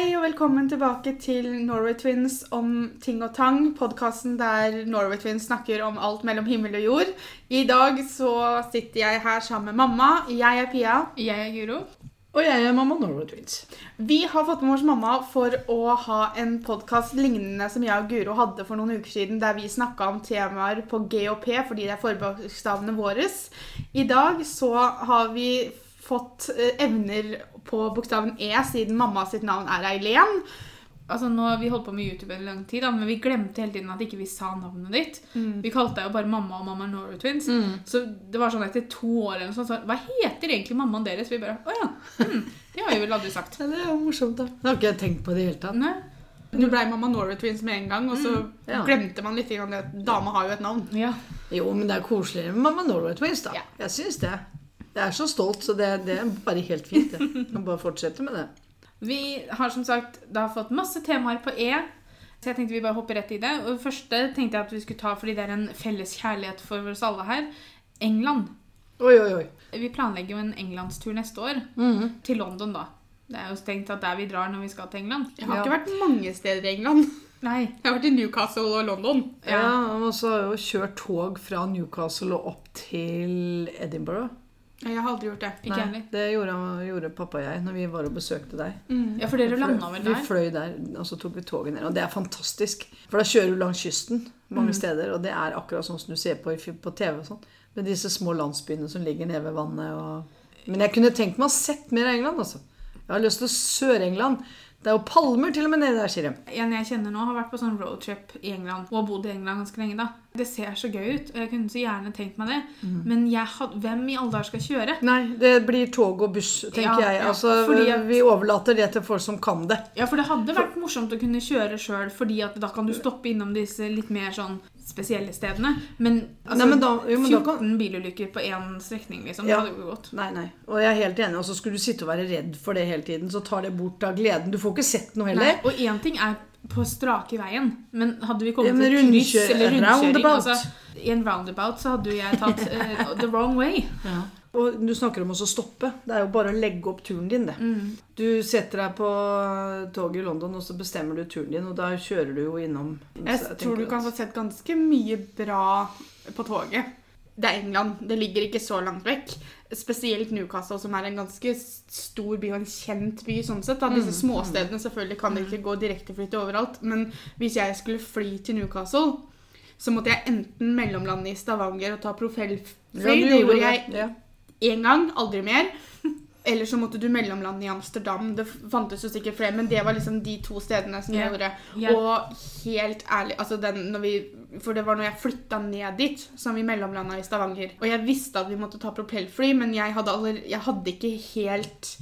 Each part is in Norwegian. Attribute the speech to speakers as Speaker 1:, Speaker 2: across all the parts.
Speaker 1: Hei og velkommen tilbake til Norway Twins om ting og tang. Podkasten der Norway Twins snakker om alt mellom himmel og jord. I dag så sitter jeg her sammen med mamma. Jeg er Pia.
Speaker 2: Jeg er Guro.
Speaker 3: Og jeg er mamma Norway Twins.
Speaker 1: Vi har fått med oss mamma for å ha en podkast lignende som jeg og Guro hadde for noen uker siden, der vi snakka om temaer på G og P fordi det er forbokstavene våre. I dag så har vi fått eh, evner på bokstaven E, siden mamma sitt navn er Eileen.
Speaker 2: Altså nå Vi holdt på med YouTube en lang tid, da, men vi glemte hele tiden at ikke vi sa navnet ditt. Vi kalte deg jo bare mamma og mamma Nora Twins. Så det var sånn etter to år eller noe sånt, så hva heter egentlig mammaen deres? Vi bare Å ja. Mm, det har vi vel aldri sagt.
Speaker 3: Ja, det er jo morsomt, da. Det har ikke jeg tenkt på i det hele tatt.
Speaker 2: Nei.
Speaker 1: Du blei mamma Nora Twins med en gang, og så
Speaker 3: ja.
Speaker 1: glemte man litt at dama har jo et navn.
Speaker 2: Ja.
Speaker 3: Jo, men det er koseligere med mamma Nora Twins, da.
Speaker 1: Ja.
Speaker 3: Jeg syns det. Jeg er så stolt, så det, det er bare helt fint. det. Jeg kan bare fortsette med det.
Speaker 2: Vi har som sagt da fått masse temaer på E. Så jeg tenkte vi bare hopper rett i det. Og det første tenkte jeg at vi skulle ta fordi det er en felles kjærlighet for oss alle her. England.
Speaker 3: Oi, oi, oi.
Speaker 2: Vi planlegger jo en englandstur neste år.
Speaker 3: Mhm.
Speaker 2: Til London, da. Det er jo stengt at der vi drar når vi skal til England.
Speaker 1: Jeg har
Speaker 3: Ja.
Speaker 1: ikke vært mange steder i England.
Speaker 2: Nei.
Speaker 1: Jeg har vært i Newcastle og London.
Speaker 3: Ja, og så har jeg jo kjørt tog fra Newcastle og opp til Edinburgh.
Speaker 1: Jeg har aldri gjort det.
Speaker 2: Ikke
Speaker 3: Nei, det gjorde, gjorde pappa og jeg når vi var og besøkte deg.
Speaker 2: Ja, for dere
Speaker 3: Vi
Speaker 2: landa vel
Speaker 3: Vi
Speaker 2: der?
Speaker 3: fløy der, og så tok vi toget ned. Og det er fantastisk. For da kjører du langs kysten mange steder, og det er akkurat sånn som du ser på, på TV og sånn. Med disse små landsbyene som ligger nede ved vannet. Og... Men jeg kunne tenkt meg å ha sett mer av England, altså. Jeg har lyst til Sør-England. Det er jo palmer til og med nede der, sier de.
Speaker 2: En jeg kjenner nå, har vært på sånn roadtrip i England og har bodd i England ganske lenge. da. Det ser så gøy ut, og jeg kunne så gjerne tenkt meg det.
Speaker 3: Mm.
Speaker 2: Men had, hvem i alle dager skal kjøre?
Speaker 3: Nei, det blir tog og buss, tenker
Speaker 2: Ja,
Speaker 3: jeg. Altså,
Speaker 2: at-
Speaker 3: Vi overlater det til folk som kan det.
Speaker 2: Ja, for det hadde vært morsomt å kunne kjøre sjøl, fordi at da kan du stoppe innom disse litt mer sånn spesielle stedene. Men altså,
Speaker 3: Nei, men da- jo, men
Speaker 2: 14
Speaker 3: kan-
Speaker 2: bilulykker på én strekning, liksom.
Speaker 3: Ja.
Speaker 2: Det hadde jo gått.
Speaker 3: Nei, nei. Og jeg er helt enig. Og så skulle du sitte og være redd for det hele tiden, så tar det bort av gleden. Du får ikke sett noe heller.
Speaker 2: Nei, og én ting er på strake veien, men hadde vi kommet
Speaker 3: Ja, men
Speaker 2: til kryss eller rundkjøring
Speaker 3: roundabout.
Speaker 2: altså, I en roundabout så hadde jo jeg tatt uh, the wrong way.
Speaker 3: Og du snakker om å stoppe. Det er jo bare å legge opp turen din, det.
Speaker 2: Mm.
Speaker 3: Du setter deg på toget i London, og så bestemmer du turen din, og da kjører du jo innom
Speaker 1: Jeg
Speaker 3: jeg
Speaker 1: tror du kan få sett ganske mye bra på toget. Det er England. Det ligger ikke så langt vekk. Spesielt Newcastle, som er en ganske stor by og en kjent by. sånn sett. Da. Disse småstedene selvfølgelig kan det ikke gå direktefly til overalt. Men hvis jeg skulle fly til Newcastle, så måtte jeg enten mellomlande i Stavanger og ta profellfly.
Speaker 3: Ja,
Speaker 1: det gjorde jeg
Speaker 3: Ja.
Speaker 1: Én gang, aldri mer. Eller så måtte du mellomlande i Amsterdam. Det fantes jo sikkert flere, men det var liksom de to stedene som
Speaker 2: yeah.
Speaker 1: Gjorde.
Speaker 2: yeah.
Speaker 1: Og helt ærlig, altså den, vi, for det var når jeg flytta ned dit, som vi mellomlanda i Stavanger. Og jeg visste at vi måtte ta propellfly, men jeg hadde, aller, jeg hadde ikke helt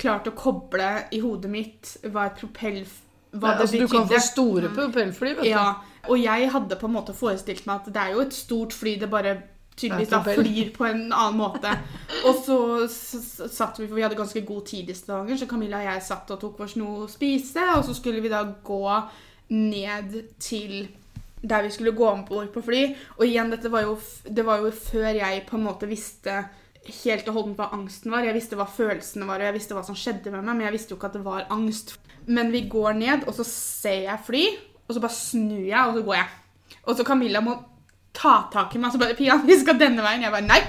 Speaker 1: klart å koble i hodet mitt hva et propellfly hva
Speaker 3: Nei,
Speaker 1: det
Speaker 3: altså, du kan få store propellfly, vet du.
Speaker 1: Ja, og jeg hadde på en måte forestilt meg at det er jo et stort fly, det bare tydeligvis da flyr på en annen måte. Og så satt vi, for vi hadde ganske god tid i Stavanger, så Camilla og jeg satt og tok oss noe å spise, og så skulle vi da gå ned til der vi skulle gå om bord på fly. Og igjen, dette var jo, det var jo før jeg på en måte visste helt og holdent hva angsten var. Jeg visste hva følelsene var, og jeg visste hva som skjedde med meg, men jeg visste jo ikke at det var angst. Men vi går ned, og så ser jeg fly, og så bare snur jeg, og så går jeg. Og så Camilla må ta tak i meg, så bare Pia, vi skal denne veien. Jeg bare nei,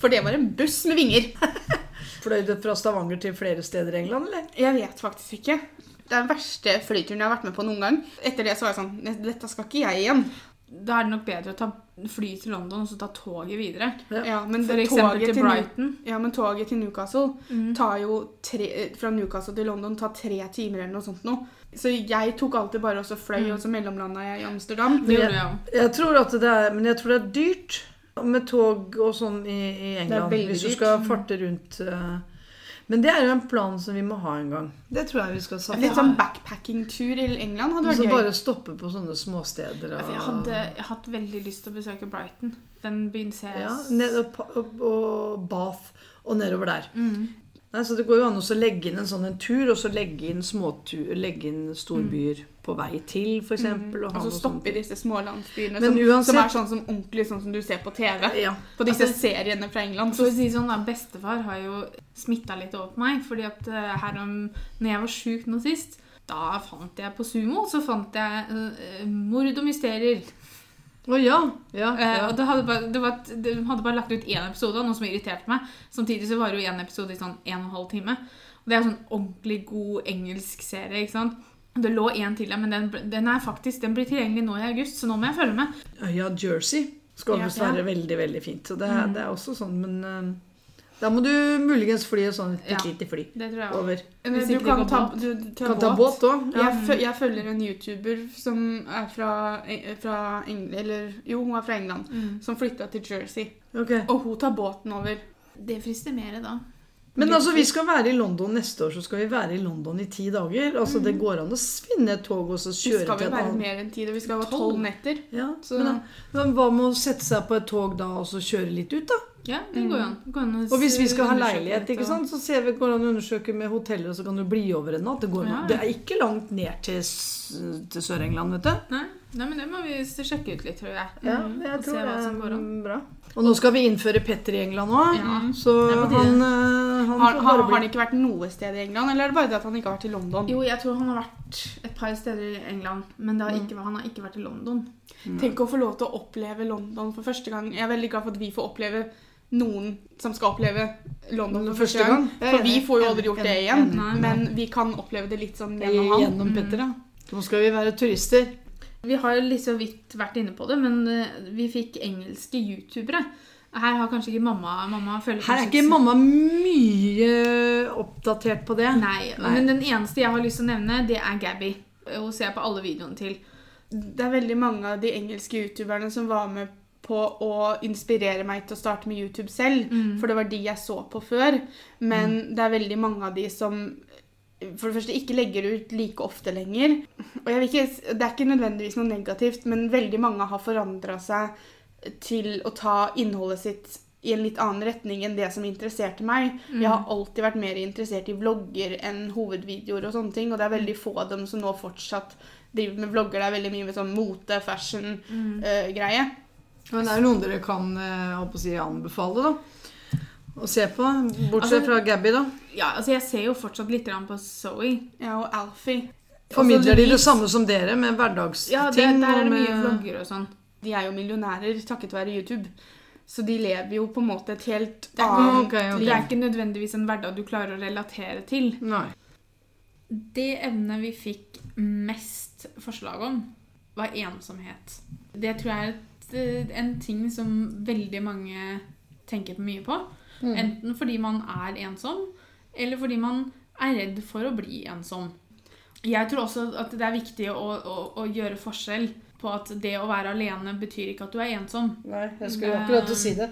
Speaker 1: for det var en buss med vinger.
Speaker 3: Fløy du fra Stavanger til flere steder i England, eller?
Speaker 1: Jeg vet faktisk ikke. Det er den verste flyturen jeg har vært med på noen gang. Etter det så var jeg sånn Dette skal ikke jeg igjen.
Speaker 2: Da er det nok bedre å ta fly til London og så ta toget videre.
Speaker 1: Ja, men
Speaker 2: For eksempel
Speaker 1: toget
Speaker 2: til
Speaker 1: til Ja, men toget til Newcastle tar jo tre, fra Newcastle til London tar tre timer eller noe sånt noe. Så jeg tok alltid bare og så fløy, og så mellomlanda jeg i Amsterdam.
Speaker 2: Det gjorde jeg òg.
Speaker 3: Jeg tror at det er, men jeg tror det er dyrt med tog og sånn i, i England. hvis du skal farte rundt. eh. Men det er jo en plan som vi må ha en gang. Det tror jeg vi skal satse
Speaker 1: Litt sånn backpacking-tur i England hadde
Speaker 3: så
Speaker 1: vært gøy.
Speaker 3: bare stoppe på sånne småsteder.
Speaker 2: Og... jeg hadde jeg hatt veldig lyst til å besøke Brighton. Den byen ser jeg
Speaker 3: ja, ned, og, og, og Bath og nedover der.
Speaker 2: Mm.
Speaker 3: Nei, så Det går jo an å legge inn en sånn en tur, og så legge inn småtur, legge inn storbyer på vei til, f.eks.
Speaker 1: Mm. Og så stoppe i disse smålandsbyene
Speaker 3: landsbyene
Speaker 1: som, som er sånn som ordentlig sånn som du ser på TV.
Speaker 3: Ja.
Speaker 1: På disse
Speaker 2: Altså-
Speaker 1: seriene fra England.
Speaker 2: Så, å si sånn, da, Bestefar har jo smitta litt over på meg. fordi at eh, her om, når jeg var sjuk nå sist, Da fant jeg på Sumo så fant jeg uh, mord og mysterier.
Speaker 3: Å ja. Ja,
Speaker 2: Eh,
Speaker 3: ja.
Speaker 2: og hadde bare, det var, de hadde bare lagt ut én episode, noe som irriterte meg. Samtidig så var det jo én episode i sånn en og en halv time. Og det er sånn ordentlig god engelsk serie. ikke sant? Det lå én til der, men den, den er faktisk, den blir tilgjengelig nå i august, så nå må jeg følge med.
Speaker 3: Ja, Jersey skal visst
Speaker 2: ja.
Speaker 3: være veldig, veldig fint. Så det, er- det er også sånn, men eh, da må du muligens fly et sånt
Speaker 2: Ja.
Speaker 3: lite fly
Speaker 2: Det tror jeg også.
Speaker 3: over.
Speaker 1: Men Du kan ta,
Speaker 2: båt.
Speaker 1: du, ta
Speaker 3: Kan ta båt òg. Ja.
Speaker 1: Jeg, jeg følger en YouTuber som er fra, eh, fra England Eller jo, hun er fra England.
Speaker 2: Mm.
Speaker 1: Som flytta til Jersey.
Speaker 3: Okay.
Speaker 1: Og hun tar båten over.
Speaker 2: Det frister mer da.
Speaker 3: Men altså, vi skal være i London neste år, så skal vi være i London i ti dager. Altså, Det går an å finne et tog og så
Speaker 1: Vi
Speaker 3: kjøre
Speaker 1: skal
Speaker 3: til
Speaker 1: vel
Speaker 3: et
Speaker 1: være mer enn ti. Vi skal ha
Speaker 2: Tolv.
Speaker 1: tolv netter.
Speaker 3: ja,
Speaker 1: Så-
Speaker 3: men, men hva med å sette seg på et tog da og så kjøre litt ut, da?
Speaker 2: Ja, det går an. Går an
Speaker 3: Og hvis vi skal ha leilighet,
Speaker 2: litt,
Speaker 3: ikke
Speaker 2: og-
Speaker 3: sant, så ser vi, går an å undersøke med hoteller, og så kan du bli over en natt. Det, går,
Speaker 2: Ja, ja.
Speaker 3: det er ikke langt ned til, til Sør-England, vet du.
Speaker 2: Nei, nei, men det må vi sjekke ut litt, tror jeg.
Speaker 3: Ja,
Speaker 2: Mm,
Speaker 3: jeg
Speaker 2: og se
Speaker 3: tror se
Speaker 2: hva som går an.
Speaker 3: bra. Og nå skal vi innføre Petter i England òg,
Speaker 2: Ja,
Speaker 3: så
Speaker 2: er på tide.
Speaker 3: han, eh, han
Speaker 1: Har, har, har han ikke vært noe sted i England, eller er det bare det at han ikke har vært i London?
Speaker 2: Jo, jeg tror han har vært et par steder i England, men det har
Speaker 3: Mm.
Speaker 2: ikke, han har ikke vært i London.
Speaker 1: Tenk å få lov til å oppleve London for første gang. Jeg er veldig glad for at vi får oppleve noen som skal oppleve London for første gang. For vi får jo aldri gjort det igjen. Men vi kan oppleve det litt sånn gjennom han.
Speaker 3: Gjennom Petter, ja. Nå skal vi være turister.
Speaker 2: Vi har litt så vidt vært inne på det, men eh, vi fikk engelske youtubere. Her har kanskje ikke mamma Mamma følger
Speaker 3: Her er ikke mamma mye oppdatert på det.
Speaker 2: Nei,
Speaker 3: Nei.
Speaker 2: men den eneste jeg har lyst til å nevne, det er Gabby. Hun ser jeg på alle videoene til.
Speaker 1: Det er veldig mange av de engelske youtuberne som var med på å inspirere meg til å starte med YouTube selv.
Speaker 2: Mm.
Speaker 1: For det var de jeg så på før. Men det er veldig mange av de som for det første ikke legger ut like ofte lenger. Og jeg vil ikke, Det er ikke nødvendigvis noe negativt, men veldig mange har forandra seg til å ta innholdet sitt i en litt annen retning enn det som interesserte meg. Jeg har alltid vært mer interessert i vlogger enn hovedvideoer og sånne ting, og det er veldig få av dem som nå fortsatt driver med vlogger. Det er veldig mye med sånn mote, fashion-greie.
Speaker 3: Men det er jo noen dere kan eh, si, anbefale, da. Å se på. Bortsett
Speaker 2: Altså-
Speaker 3: fra Gabby, da.
Speaker 2: Ja, altså Jeg ser jo fortsatt litt på Zoe.
Speaker 1: ja, og Alfie.
Speaker 3: Formidler
Speaker 2: Altså,
Speaker 3: de det samme som dere, med hverdagsting?
Speaker 2: Ja, det, der er det mye vlogger og sånn.
Speaker 1: De er jo millionærer takket være YouTube. Så de lever jo på en måte et helt annet
Speaker 3: okay. ok.
Speaker 2: det er ikke nødvendigvis en hverdag du klarer å relatere til.
Speaker 3: Nei.
Speaker 2: Det emnet vi fikk mest forslag om, var ensomhet. Det tror jeg er et, en ting som veldig mange tenker mye på.
Speaker 3: Mm.
Speaker 2: Enten fordi man er ensom, eller fordi man er redd for å bli ensom. Jeg tror også at det er viktig å, å, å gjøre forskjell på at det å være alene betyr ikke at du er ensom.
Speaker 3: Nei, jeg skulle akkurat til å si det.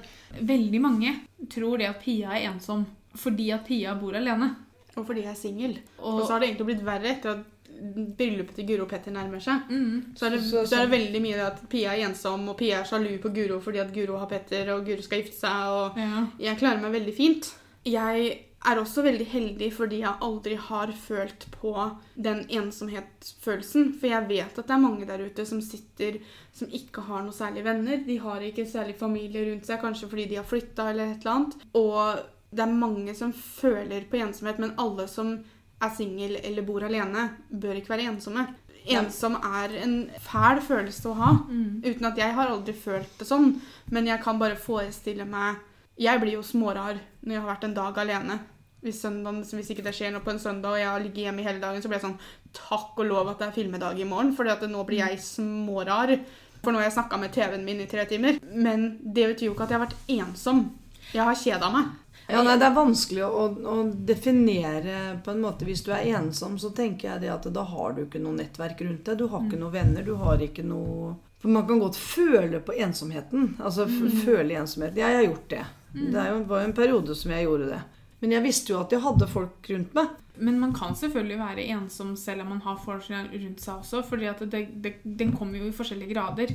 Speaker 2: Veldig mange tror det at Pia er ensom fordi at Pia bor alene.
Speaker 1: Og fordi jeg er singel. Og
Speaker 2: Og,
Speaker 1: så har det egentlig blitt verre etter at bryllupet til Guro og Petter nærmer seg.
Speaker 2: mm,
Speaker 1: Så er, det,
Speaker 3: Så- så-
Speaker 1: så er det veldig mye at Pia er ensom, og Pia er sjalu på Guro fordi at Guro har Petter, og Guro skal gifte seg, og
Speaker 2: ja.
Speaker 1: jeg klarer meg veldig fint. Jeg er også veldig heldig fordi jeg aldri har følt på den ensomhetsfølelsen. For jeg vet at det er mange der ute som sitter som ikke har noe særlig venner. De har ikke særlig familie rundt seg, kanskje fordi de har flytta eller et eller annet. Og det er mange som føler på ensomhet, men alle som er singel eller bor alene, bør ikke være ensomme. Ensom er en fæl følelse å ha.
Speaker 2: Mm.
Speaker 1: Uten at jeg har aldri følt det sånn. Men jeg kan bare forestille meg Jeg blir jo smårar når jeg har vært en dag alene. Hvis, søndagen, hvis ikke det skjer noe på en søndag og jeg har ligget hjemme hele dagen, så blir jeg sånn Takk og lov at det er filmedag i morgen, for nå blir jeg smårar. For nå har jeg snakka med TV-en min i tre timer. Men det betyr jo ikke at jeg har vært ensom. Jeg har kjeda meg.
Speaker 3: Ja, nei, Det er vanskelig å, å definere på en måte. Hvis du er ensom, så tenker jeg det at da har du ikke noe nettverk rundt deg. Du har ikke noen venner. Du har ikke noe For man kan godt føle på ensomheten. Altså f føle ensomhet. Jeg har gjort det. Det er jo, var jo en periode som jeg gjorde det. Men jeg visste jo at jeg hadde folk rundt meg.
Speaker 2: Men man kan selvfølgelig være ensom selv om man har folk rundt seg også, det, den kommer jo i forskjellige grader.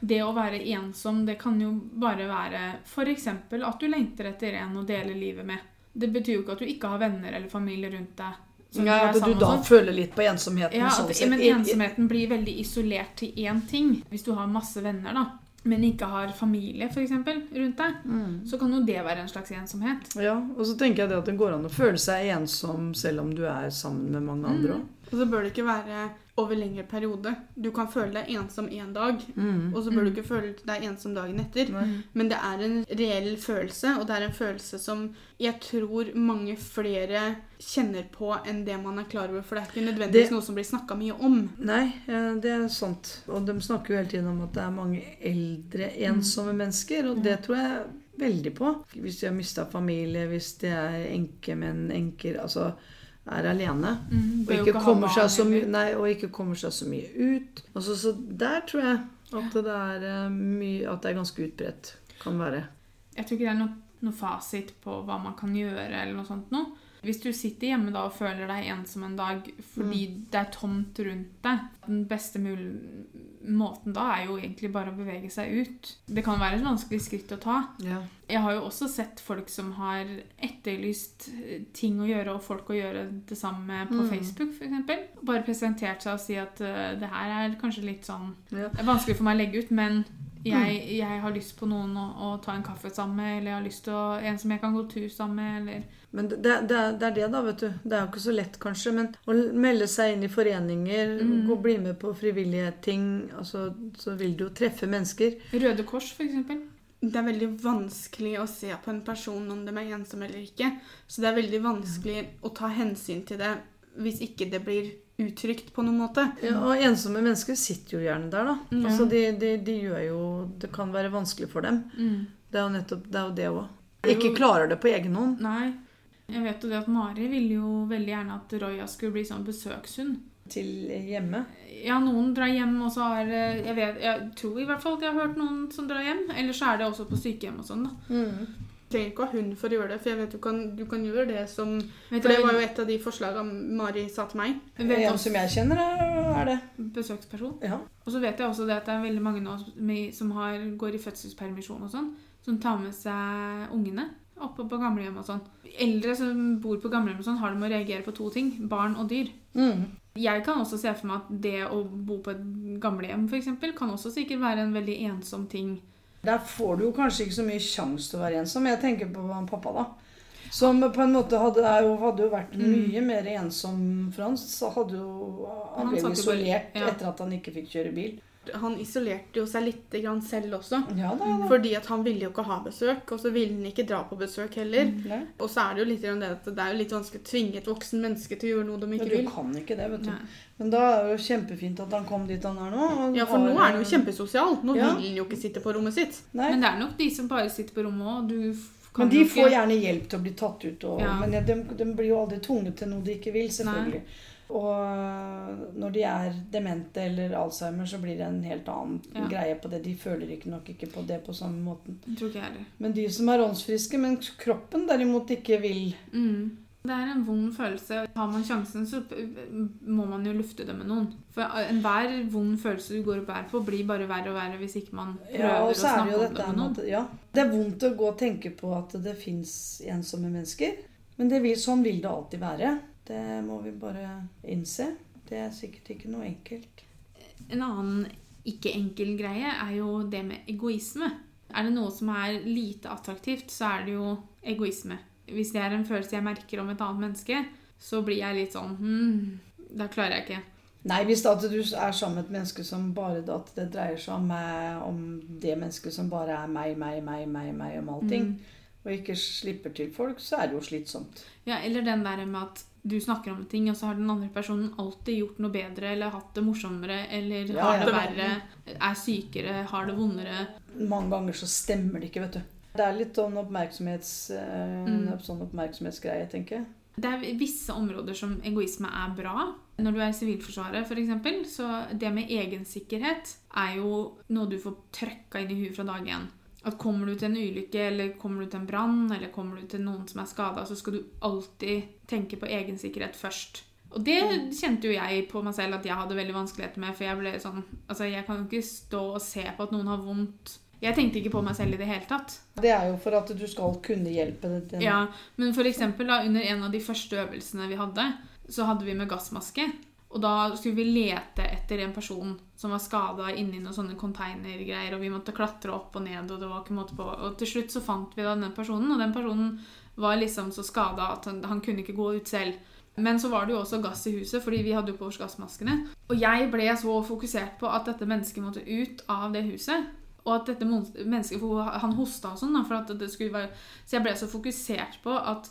Speaker 2: Det å være ensom, det kan jo bare være f.eks. at du lengter etter en å dele livet med. Det betyr jo ikke at du ikke har venner eller familie rundt deg.
Speaker 3: Ja, at du da føler litt på ensomheten.
Speaker 2: Ja,
Speaker 3: sånn
Speaker 2: at,
Speaker 3: sånn
Speaker 2: men ensomheten blir veldig isolert til én ting. Hvis du har masse venner, da, men ikke har familie for eksempel, rundt deg,
Speaker 3: Mm.
Speaker 2: så kan jo det være en slags ensomhet.
Speaker 3: Ja, og så tenker jeg det at det går an å føle seg ensom selv om du er sammen med mange andre òg.
Speaker 1: Og så bør det ikke være over lengre periode. Du kan føle deg ensom en dag,
Speaker 3: Mm.
Speaker 1: og så bør du ikke føle deg ensom dagen etter.
Speaker 3: Mm.
Speaker 1: Men det er en reell følelse, og det er en følelse som jeg tror mange flere kjenner på enn det man er klar over. For det er ikke nødvendigvis
Speaker 3: Det-
Speaker 1: noe som blir snakka mye om.
Speaker 3: Nei, det er sant. Og de snakker jo hele tiden om at det er mange eldre, ensomme mennesker, og det tror jeg veldig på. Hvis de har mista familie, hvis de er enkemenn, enker Altså er alene.
Speaker 2: Mm,
Speaker 3: Og ikke
Speaker 2: ikke,
Speaker 3: kommer
Speaker 2: barn
Speaker 3: så nei, og ikke kommer seg så mye ut. Altså, så der tror jeg at det er eh, mye At det er ganske utbredt. Kan være.
Speaker 2: Jeg tror ikke det er noe, noe fasit på hva man kan gjøre, eller noe sånt noe. Hvis du sitter hjemme da og føler deg ensom en dag fordi
Speaker 3: Mm.
Speaker 2: det er tomt rundt deg, den beste måten da er jo egentlig bare å bevege seg ut. Det kan være et vanskelig skritt å ta.
Speaker 3: Ja.
Speaker 2: Jeg har jo også sett folk som har etterlyst eh, ting å gjøre og folk å gjøre det samme med på
Speaker 3: Mm.
Speaker 2: Facebook f.eks. Bare presentert seg og si at uh, det her er kanskje litt sånn
Speaker 3: Ja.
Speaker 2: Det er vanskelig for meg å legge ut, men jeg,
Speaker 3: Mm.
Speaker 2: jeg har lyst på noen å, å ta en kaffe sammen med, eller jeg har lyst til å, en som jeg kan gå tur sammen med, eller
Speaker 3: Men det, det, det, er, det er det, da, vet du. Det er jo ikke så lett, kanskje. Men å melde seg inn i foreninger,
Speaker 2: Mm.
Speaker 3: gå bli med på frivillige ting, altså, så vil du jo treffe mennesker.
Speaker 2: Røde Kors, f.eks.
Speaker 1: Det er veldig vanskelig å se på en person om de er ensom eller ikke. Så det er veldig vanskelig å ta hensyn til det hvis ikke det blir uttrykt på noen måte.
Speaker 3: Ja, og ensomme mennesker sitter jo gjerne der, da.
Speaker 2: Mm.
Speaker 3: Altså, de, de, de gjør jo Det kan være vanskelig for dem.
Speaker 2: Mm.
Speaker 3: Det er jo nettopp det òg. jo. Ikke klarer det på egen hånd.
Speaker 2: Nei. Jeg vet jo det at Mari ville jo veldig gjerne at Roya skulle bli sånn besøkshund.
Speaker 3: Til hjemme.
Speaker 2: Ja, noen drar hjem, og så har jeg, vet, jeg tror i hvert fall at jeg har hørt noen som drar hjem. Eller så er det også på sykehjem og sånn, da.
Speaker 1: Du trenger ikke å ha hund for å gjøre det, for jeg vet du kan, du kan gjøre det som For det var jo et av de forslagene Mari sa til meg.
Speaker 2: vet
Speaker 3: En som jeg kjenner, er det.
Speaker 2: besøksperson.
Speaker 3: Ja.
Speaker 2: Og så vet jeg også det at det er veldig mange nå som- har, går i fødselspermisjon og sånn, som tar med seg ungene oppe på gamlehjem og sånn. Eldre som bor på gamlehjem og sånn, har de å reagere på to ting. Barn og dyr.
Speaker 3: Mm.
Speaker 2: Jeg kan også se for meg at det å bo på et gamlehjem for eksempel, kan også sikkert være en veldig ensom ting.
Speaker 3: Der får du jo kanskje ikke så mye sjanse til å være ensom. Jeg tenker på pappa, da. Som på en måte hadde, jo, hadde jo vært
Speaker 2: Mm.
Speaker 3: mye mer ensom for han. Så hadde jo, han
Speaker 2: Han
Speaker 3: ble isolert
Speaker 2: ja.
Speaker 3: etter at han ikke fikk kjøre bil.
Speaker 1: Han isolerte jo seg litt grann selv også.
Speaker 3: Ja da, da.
Speaker 1: Fordi at han ville jo ikke ha besøk, og så ville han ikke dra på besøk heller.
Speaker 3: Mm,
Speaker 1: Og så er det jo litt grann det at det er jo litt vanskelig å tvinge et voksen menneske til å gjøre noe de
Speaker 3: Men
Speaker 1: ikke
Speaker 3: du
Speaker 1: vil.
Speaker 3: kan ikke det, vet du.
Speaker 2: Nei.
Speaker 3: Men da er det jo kjempefint at han kom dit han er nå. og
Speaker 1: Ja, for nå er han jo kjempesosial. Nå
Speaker 3: Ja.
Speaker 1: vil han jo ikke sitte på rommet sitt.
Speaker 3: Nei.
Speaker 2: Men det er nok de som bare sitter på rommet òg. Kan
Speaker 3: Men de får gjerne hjelp til å bli tatt ut. Og,
Speaker 2: Ja.
Speaker 3: Men de, de blir jo aldri tvunget til noe de ikke vil, selvfølgelig. Og når de er demente eller Alzheimer, så blir det en helt annen
Speaker 2: Ja.
Speaker 3: greie på det. De føler ikke nok ikke på det på samme måten. Men de som er åndsfriske, men kroppen derimot ikke vil
Speaker 2: Mm. Det er en vond følelse. Har man sjansen, så må man jo lufte det med noen. For enhver vond følelse du går og bærer på, blir bare verre og verre hvis ikke man prøver
Speaker 3: Ja,
Speaker 2: å snakke om det
Speaker 3: med
Speaker 2: noen.
Speaker 3: at ja, Det er vondt å gå og tenke på at det fins ensomme mennesker. Men det vil, sånn vil det alltid være. Det må vi bare innse. Det er sikkert ikke noe enkelt.
Speaker 2: En annen ikke enkel greie er jo det med egoisme. Er det noe som er lite attraktivt, så er det jo egoisme. Hvis det er en følelse jeg merker om et annet menneske, så blir jeg litt sånn hm, Da klarer jeg ikke.
Speaker 3: Nei, hvis at du er sammen med et menneske som bare at det dreier seg om om det mennesket som bare er meg, meg, meg, meg, meg om allting,
Speaker 2: Mm.
Speaker 3: og ikke slipper til folk, så er det jo slitsomt.
Speaker 2: Ja, eller den der med at du snakker om ting, og så har den andre personen alltid gjort noe bedre, eller hatt det morsommere, eller
Speaker 3: Ja,
Speaker 2: har det verre, er sykere, har det vondere.
Speaker 3: Mange ganger så stemmer det ikke, vet du. Det er litt sånn, oppmerksomhets, eh,
Speaker 2: Mm.
Speaker 3: sånn oppmerksomhetsgreie, tenker jeg.
Speaker 2: Det er visse områder som egoisme er bra. Når du er i Sivilforsvaret, f.eks., så det med egensikkerhet er jo noe du får trøkka inn i huet fra dag én. At kommer du til en ulykke, eller kommer du til en brann, eller kommer du til noen som er skada, så skal du alltid tenke på egensikkerhet først. Og det kjente jo jeg på meg selv at jeg hadde veldig vanskeligheter med. For jeg ble sånn Altså, jeg kan jo ikke stå og se på at noen har vondt. Jeg tenkte ikke på meg selv i det hele tatt.
Speaker 3: Det er jo for at du skal kunne hjelpe den.
Speaker 2: Ja, men for eksempel da, under en av de første øvelsene vi hadde, så hadde vi med gassmaske. Og da skulle vi lete etter en person som var skada inni noen sånne containergreier, og vi måtte klatre opp og ned, og det var ikke måte på. Og til slutt så fant vi da den personen, og den personen var liksom så skada at han, han kunne ikke gå ut selv. Men så var det jo også gass i huset, fordi vi hadde jo på oss gassmaskene. Og jeg ble så fokusert på at dette mennesket måtte ut av det huset. Og at dette mennesket Han hosta og sånn, for at det skulle være Så jeg ble så fokusert på at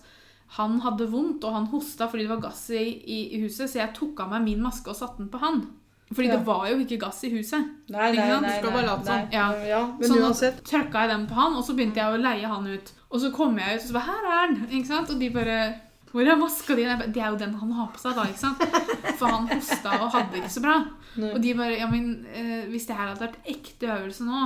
Speaker 2: han hadde vondt, og han hosta fordi det var gass i, i, i huset, så jeg tok av meg min maske og satte den på han. Fordi
Speaker 3: Ja.
Speaker 2: det var jo ikke gass i huset.
Speaker 3: Nei, nei, nei.
Speaker 1: Du skal bare late
Speaker 3: nei.
Speaker 2: Ja.
Speaker 3: ja men
Speaker 2: sånn
Speaker 3: uansett.
Speaker 2: at trykka jeg den på han, og så begynte jeg å leie han ut. Og så kom jeg ut og så bare, her er han, ikke sant? Og de bare, hvor er maska di? Det er jo den han har på seg da, ikke sant? For han hosta og hadde det ikke så bra.
Speaker 3: Nei.
Speaker 2: Og de bare, ja, men eh, hvis det her hadde vært ekte øvelse nå,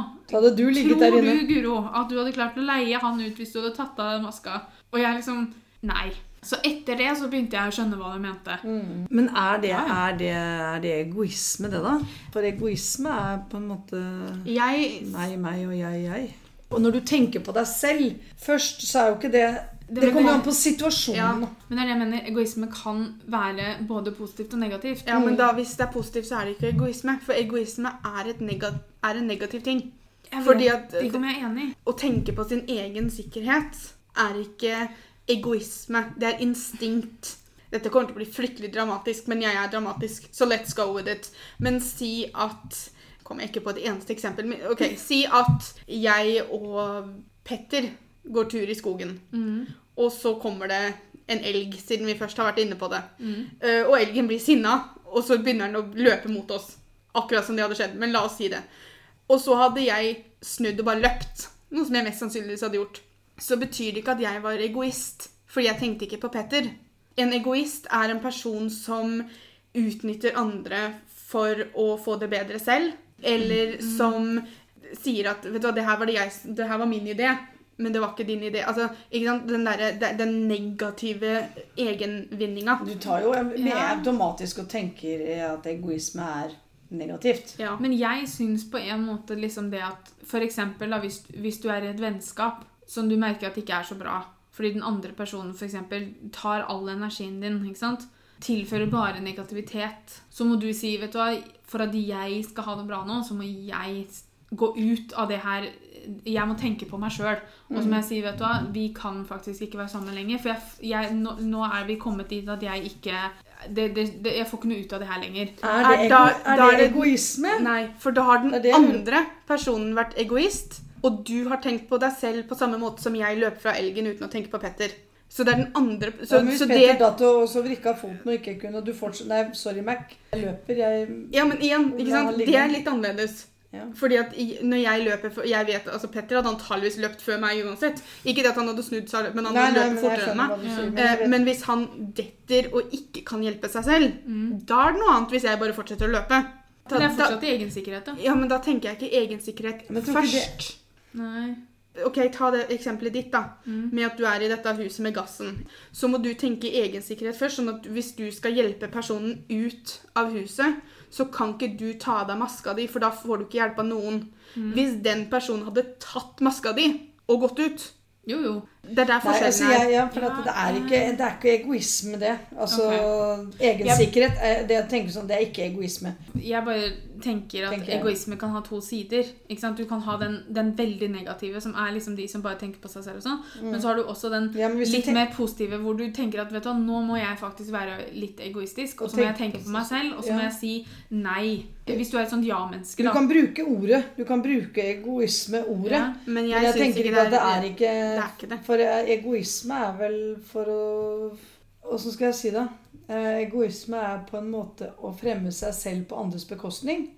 Speaker 2: tror
Speaker 3: inne.
Speaker 2: du, Guro, at du hadde klart å leie han ut hvis du hadde tatt av den maska? Og jeg liksom, nei. Så etter det så begynte jeg å skjønne hva du mente.
Speaker 3: Mm. Men er det, er, det, er det egoisme, det, da? For egoisme er på en måte
Speaker 1: Jeg
Speaker 3: meg, meg og jeg, jeg. Og når du tenker på deg selv først, så er jo ikke det Det,
Speaker 2: Det-
Speaker 3: kommer jo an på situasjonen.
Speaker 1: Ja.
Speaker 2: Men det er det jeg mener, egoisme kan være både positivt og negativt.
Speaker 1: Ja, men da, Hvis det er positivt, så er det ikke egoisme. For egoisme er, et nega er en negativ ting.
Speaker 2: Jeg
Speaker 1: Fordi at
Speaker 2: det kommer jeg enig i.
Speaker 1: å tenke på sin egen sikkerhet er ikke egoisme. Det er instinkt. Dette kommer til å bli fryktelig dramatisk, men jeg er dramatisk, så let's go with it. Men si at Kommer jeg ikke på et eneste eksempel. men ok, Si at jeg og Petter går tur i skogen.
Speaker 2: Mm.
Speaker 1: Og så kommer det en elg, siden vi først har vært inne på det.
Speaker 2: Mm.
Speaker 1: Eh, og elgen blir sinna, og så begynner den å løpe mot oss. Akkurat som det hadde skjedd. Men la oss si det. Og så hadde jeg snudd og bare løpt, noe som jeg mest sannsynligvis hadde gjort. Så betyr det ikke at jeg var egoist, fordi jeg tenkte ikke på Petter. En egoist er en person som utnytter andre for å få det bedre selv, eller som sier at vet du hva, det her var, det jeg, det her var min idé, men det var ikke din idé. Altså, ikke sant? Den, der, den negative egenvinninga.
Speaker 3: Du tar jo med
Speaker 2: Ja.
Speaker 3: automatisk og tenker at egoisme er negativt.
Speaker 1: Ja.
Speaker 2: Men jeg syns på en måte liksom det at da, hvis, hvis du er i et vennskap som du merker at ikke er så bra, fordi den andre personen for eksempel tar all energien din, ikke sant? tilfører bare negativitet, så må du si, vet du hva, for at jeg skal ha det bra nå, så må jeg gå ut av det her jeg må tenke på meg sjøl. Og som jeg sier, vet du hva, vi kan faktisk ikke være sammen lenger. For jeg, jeg, nå, nå er vi kommet dit at jeg ikke det, det, det, Jeg får ikke noe ut av det her lenger.
Speaker 3: Er det,
Speaker 1: Er
Speaker 3: ego,
Speaker 1: da-
Speaker 3: er det
Speaker 1: er det-
Speaker 3: egoisme?
Speaker 1: Nei, for da har den andre personen vært egoist, og du har tenkt på deg selv på samme måte som jeg løp fra elgen uten å tenke på Petter. Så det er den andre Så,
Speaker 3: ja, hvis
Speaker 1: så
Speaker 3: Petter
Speaker 1: det
Speaker 3: datt og så vrikka foten og ikke kunne, og du fortsatt Nei, sorry, Mac. Jeg løper, jeg
Speaker 1: Ja, men igjen, ikke sant? Det er litt annerledes.
Speaker 3: ja.
Speaker 1: Fordi at når jeg løper for- Jeg vet, altså Petter hadde antageligvis løpt før meg uansett. Ikke det at han hadde snudd seg, men han
Speaker 3: Nei,
Speaker 1: hadde løpt fortere enn meg.
Speaker 3: sier. Men
Speaker 1: Eh, Men hvis han detter og ikke kan hjelpe seg selv, da er det noe annet hvis jeg bare fortsetter å løpe. Da,
Speaker 2: Men det er
Speaker 1: da,
Speaker 2: fortsatt i egensikkerhet, da.
Speaker 1: ja, men da tenker jeg ikke egensikkerhet
Speaker 3: jeg ikke det-
Speaker 1: først.
Speaker 2: Nei.
Speaker 1: Ok, Ta det eksempelet ditt, da. Med at du er i dette huset med gassen. Så må du tenke egensikkerhet først. sånn at hvis du skal hjelpe personen ut av huset, så kan ikke du ta av deg maska di, for da får du ikke hjelp av noen. Hvis den personen hadde tatt maska di og gått ut
Speaker 2: Jo, jo.
Speaker 1: Det er der
Speaker 3: altså,
Speaker 1: forskjellen er.
Speaker 3: jeg, ja, for det, er ikke, det er ikke egoisme, det. Altså, Egensikkerhet er- det jeg tenker sånn, det er ikke egoisme.
Speaker 2: Jeg bare tenker at
Speaker 3: Tenker
Speaker 2: egoisme kan ha to sider. Ikke? Du kan ha den, den veldig negative, som er liksom de som bare tenker på seg selv. og sånn. Men så har du også den
Speaker 3: Ja,
Speaker 2: litt mer positive, hvor du tenker at vet du, nå må jeg faktisk være litt egoistisk, og så må jeg tenke på meg selv, og så
Speaker 3: Ja.
Speaker 2: må jeg si nei. Hvis du er et sånt ja-menneske,
Speaker 3: Du kan bruke ordet. Du kan bruke egoisme-ordet.
Speaker 2: Ja.
Speaker 1: Men
Speaker 3: Men
Speaker 1: jeg,
Speaker 3: jeg tenker
Speaker 1: ikke
Speaker 3: ikke at det er
Speaker 1: det er ikke det.
Speaker 3: For eh, egoisme er vel for å Åssen skal jeg si det? Eh, Egoisme er på en måte å fremme seg selv på andres bekostning.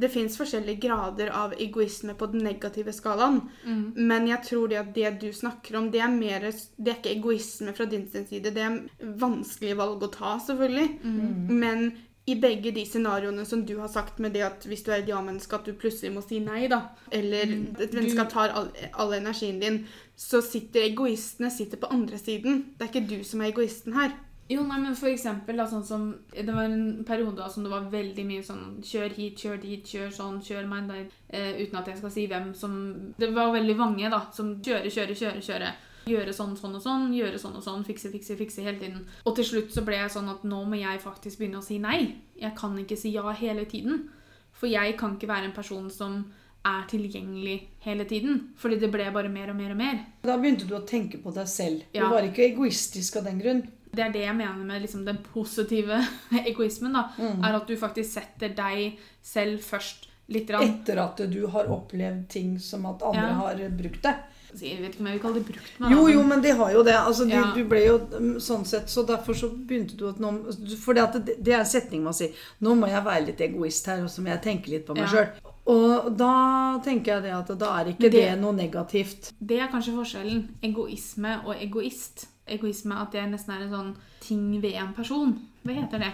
Speaker 1: Det fins forskjellige grader av egoisme på den negative skalaen.
Speaker 2: Mm.
Speaker 1: Men jeg tror det at det du snakker om, det er, mer, det er ikke egoisme fra din side. Det er vanskelige valg å ta, selvfølgelig.
Speaker 2: Mm.
Speaker 1: Men i begge de scenarioene som du har sagt med det at hvis du er et ja-menneske, at du plutselig må si nei, da, eller
Speaker 2: Mm.
Speaker 1: et vennskap tar all, all energien din, så sitter egoistene sitter på andre siden. Det er ikke du som er egoisten her.
Speaker 2: Jo, nei, men for eksempel, da, sånn som Det var en periode da, som det var veldig mye sånn Kjør hit, kjør dit, kjør sånn, kjør meg der. Eh, uten at jeg skal si hvem som Det var veldig mange, da, som kjøre, kjøre, kjøre, kjøre. Gjøre sånn, sånn og sånn, gjøre sånn og sånn, fikse, fikse, fikse hele tiden. Og til slutt så ble jeg sånn at nå må jeg faktisk begynne å si nei. Jeg kan ikke si ja hele tiden. For jeg kan ikke være en person som er tilgjengelig hele tiden. Fordi det ble bare mer og mer og mer.
Speaker 3: Da begynte du å tenke på deg selv.
Speaker 2: Ja.
Speaker 3: Du var ikke egoistisk av den grunn.
Speaker 2: Det er det jeg mener med liksom den positive egoismen. da,
Speaker 3: Mm.
Speaker 2: Er at du faktisk setter deg selv først litt. Rann.
Speaker 3: Etter at du har opplevd ting som at andre
Speaker 2: Ja.
Speaker 3: har brukt det.
Speaker 2: Jeg vet ikke om jeg vil kalle det brukt. meg,
Speaker 3: Jo, jo, men de har jo det. Altså, de,
Speaker 2: Ja.
Speaker 3: Du ble jo mm, sånn sett, så derfor så begynte du at nå For det, det er en setning man sier. Nå må jeg være litt egoist her, og så må jeg tenke litt på meg
Speaker 2: Ja.
Speaker 3: sjøl. Og da tenker jeg det at da er ikke det,
Speaker 2: det-
Speaker 3: noe negativt.
Speaker 2: Det er kanskje forskjellen. Egoisme og egoist. Egoisme at det nesten er en sånn ting ved en person. Hva heter det?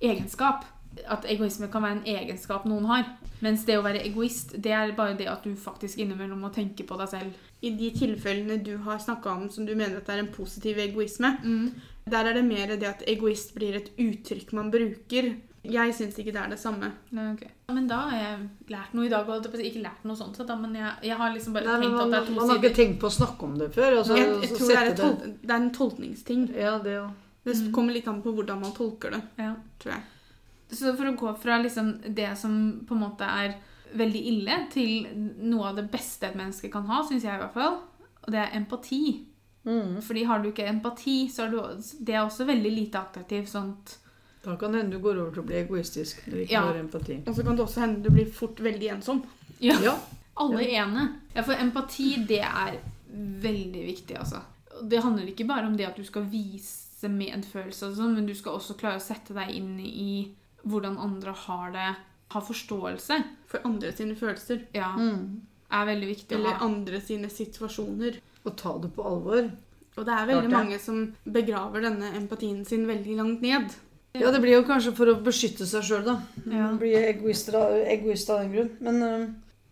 Speaker 2: Egenskap. At egoisme kan være en egenskap noen har. Mens det å være egoist, det er bare det at du faktisk innimellom må tenke på deg selv.
Speaker 1: I de tilfellene du har snakka om som du mener at det er en positiv egoisme, der er det mer det at egoist blir et uttrykk man bruker. Jeg syns ikke det er det samme.
Speaker 2: Nei, ok. Men da har jeg lært noe i dag. si. Ikke lært noe sånt, da, men jeg, jeg har liksom bare
Speaker 3: Nei,
Speaker 2: tenkt
Speaker 3: man,
Speaker 2: at det er to
Speaker 3: man har ikke tenkt på å snakke om det før. Altså,
Speaker 1: Jeg, jeg tror det er, tol det er en tolkningsting.
Speaker 3: Ja, det ja.
Speaker 1: Det kommer litt an på hvordan man tolker det,
Speaker 2: Ja.
Speaker 1: tror jeg.
Speaker 2: Så for å gå fra liksom det som på en måte er veldig ille, til noe av det beste et menneske kan ha, syns jeg i hvert fall, og det er empati.
Speaker 3: Mm.
Speaker 2: Fordi har du ikke empati, så er du, det er også veldig lite attraktivt. sånt.
Speaker 3: Da kan det hende du går over til å bli egoistisk når du ikke
Speaker 2: Ja.
Speaker 3: har empati.
Speaker 1: Og så kan det også hende du blir fort veldig ensom.
Speaker 2: Ja.
Speaker 3: Ja.
Speaker 2: Alle ene. Ja, for empati, det er veldig viktig, altså. Det handler ikke bare om det at du skal vise medfølelse, sånn, men du skal også klare å sette deg inn i hvordan andre har det. Ha forståelse.
Speaker 1: For andre sine følelser.
Speaker 2: Ja,
Speaker 3: Mm.
Speaker 2: er veldig viktig å
Speaker 1: Eller
Speaker 2: ha.
Speaker 1: andre sine situasjoner.
Speaker 3: Og ta det på alvor.
Speaker 1: Og det er veldig
Speaker 3: Klart ja.
Speaker 1: mange som begraver denne empatien sin veldig langt ned.
Speaker 3: Ja, det blir jo kanskje for å beskytte seg sjøl, da.
Speaker 2: Ja.
Speaker 3: Bli egoist av, egoist av den grunn. Men øh,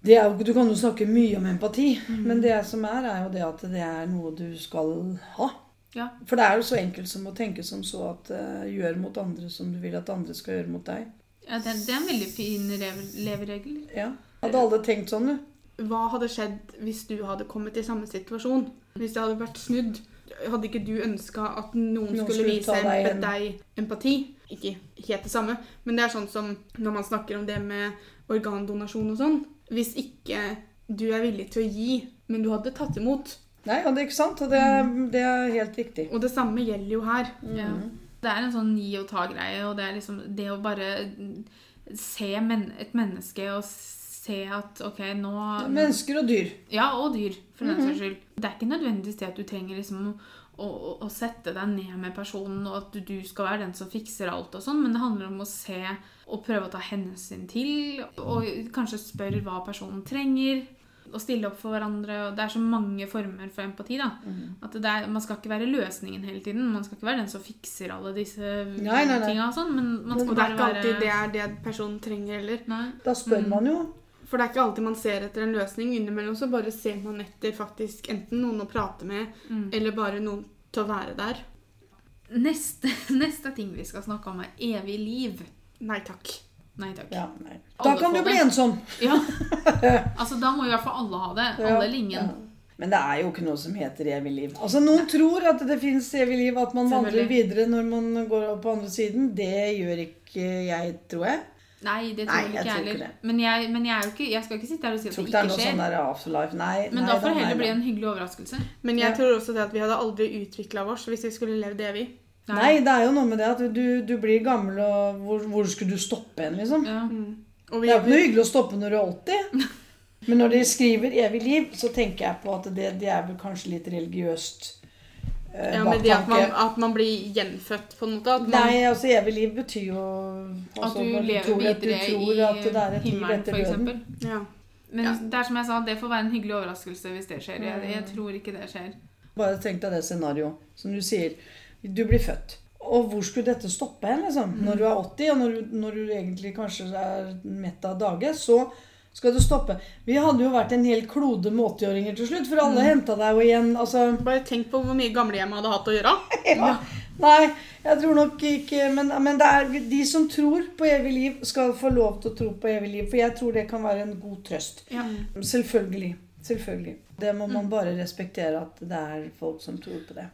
Speaker 3: det er jo, du kan jo snakke mye om empati, men det som er, er jo det at det er noe du skal ha.
Speaker 2: Ja.
Speaker 3: For det er jo så enkelt som å tenke som så at uh, gjør mot andre som du vil at andre skal gjøre mot deg.
Speaker 2: Ja, det, det er en veldig fin leveregel.
Speaker 3: Ja. Hadde alle tenkt sånn, du.
Speaker 1: Hva hadde skjedd hvis du hadde kommet i samme situasjon? Hvis det hadde vært snudd? Hadde ikke du ønska at noen,
Speaker 3: Noen
Speaker 1: skulle
Speaker 3: skulle
Speaker 1: vise
Speaker 3: deg
Speaker 1: deg empati? Ikke helt det samme, men det er sånn som når man snakker om det med organdonasjon og sånn. Hvis ikke du er villig til å gi, men du hadde tatt imot.
Speaker 3: Nei, og det er ikke sant. Og det er, det er helt riktig.
Speaker 1: Og det samme gjelder jo her.
Speaker 2: Ja. Det er en sånn gi og ta-greie, og det er liksom det å bare se men et menneske og se at OK, nå
Speaker 3: Mennesker og dyr.
Speaker 2: Ja, og dyr, for den saks skyld. Det er ikke nødvendigvis det at du trenger liksom å, å, å sette deg ned med personen, og at du skal være den som fikser alt og sånn, men det handler om å se og prøve å ta hensyn til, og kanskje spørre hva personen trenger. Og stille opp for hverandre. og Det er så mange former for empati. da. At det er, Man skal ikke være løsningen hele tiden. Man skal ikke være den som fikser alle disse
Speaker 3: Nei, nei, nei.
Speaker 2: tinga. og sånn, Men man skal
Speaker 1: det er ikke alltid det er det personen trenger heller.
Speaker 2: Nei.
Speaker 3: Da spør man jo.
Speaker 1: For det er ikke alltid man ser etter en løsning. Innimellom så bare ser man etter faktisk enten noen å prate med,
Speaker 2: Mm.
Speaker 1: eller bare noen til å være der.
Speaker 2: Neste, neste ting vi skal snakke om, er evig liv.
Speaker 1: Nei takk.
Speaker 2: Nei takk.
Speaker 3: Ja, nei.
Speaker 2: Alle
Speaker 3: Da kan du bli
Speaker 2: det.
Speaker 3: ensom.
Speaker 2: Ja. Altså, da må i hvert fall alle ha det. Alle eller ingen.
Speaker 3: Ja. Men det er jo ikke noe som heter evig liv. Altså Noen tror at det fins evig liv, at man vandrer videre når man går opp på andre siden. Det gjør ikke jeg, tror jeg.
Speaker 2: Nei, det tror
Speaker 3: Nei,
Speaker 2: jeg ikke jeg heller. Men, jeg, men jeg, er jo ikke, jeg skal ikke sitte her og si at det
Speaker 3: ikke det er noe
Speaker 2: skjer.
Speaker 3: sånn der afterlife. Nei.
Speaker 2: Men
Speaker 3: nei,
Speaker 2: da får det
Speaker 3: nei,
Speaker 2: heller bli en hyggelig overraskelse.
Speaker 1: Men jeg
Speaker 3: Ja.
Speaker 1: tror også det at vi hadde aldri utvikla oss hvis vi skulle levd evig.
Speaker 3: Nei, det er jo noe med det at du, du blir gammel, og hvor, hvor skulle du stoppe hen, liksom?
Speaker 2: Ja.
Speaker 1: Og
Speaker 3: Det er jo ikke noe hyggelig å stoppe når du er 80. Men når de skriver 'evig liv', så tenker jeg på at det, det er vel kanskje litt religiøst eh,
Speaker 1: ja, men det at man, at man blir gjenfødt, på en måte. At man,
Speaker 3: Nei, altså evig liv betyr jo
Speaker 2: At du lever
Speaker 3: tror videre du tror at det er
Speaker 2: i
Speaker 3: et
Speaker 2: himmelen,
Speaker 3: etter
Speaker 2: for
Speaker 1: ja.
Speaker 2: Men
Speaker 1: Ja.
Speaker 2: det er som jeg sa, det får være en hyggelig overraskelse hvis det skjer. Jeg, jeg tror ikke det skjer.
Speaker 3: Bare tenk deg det scenarioet. Som du sier, du blir født. Og hvor skulle dette stoppe hen? liksom?
Speaker 2: Mm.
Speaker 3: Når du er 80, og når du, når du egentlig kanskje er mett av dage, så skal du stoppe. Vi hadde jo vært en hel klode med 80-åringer til slutt, for alle
Speaker 2: Mm.
Speaker 3: henta deg jo igjen. altså...
Speaker 1: Bare tenk på hvor mye gamlehjem hadde hatt å gjøre.
Speaker 3: Ja. Nei, jeg tror nok ikke Men, men er de som tror på evig liv, skal få lov til å tro på evig liv. For jeg tror det kan være en god trøst.
Speaker 2: Ja.
Speaker 3: Selvfølgelig. Selvfølgelig. Det må man bare respektere at det er folk som tror på det.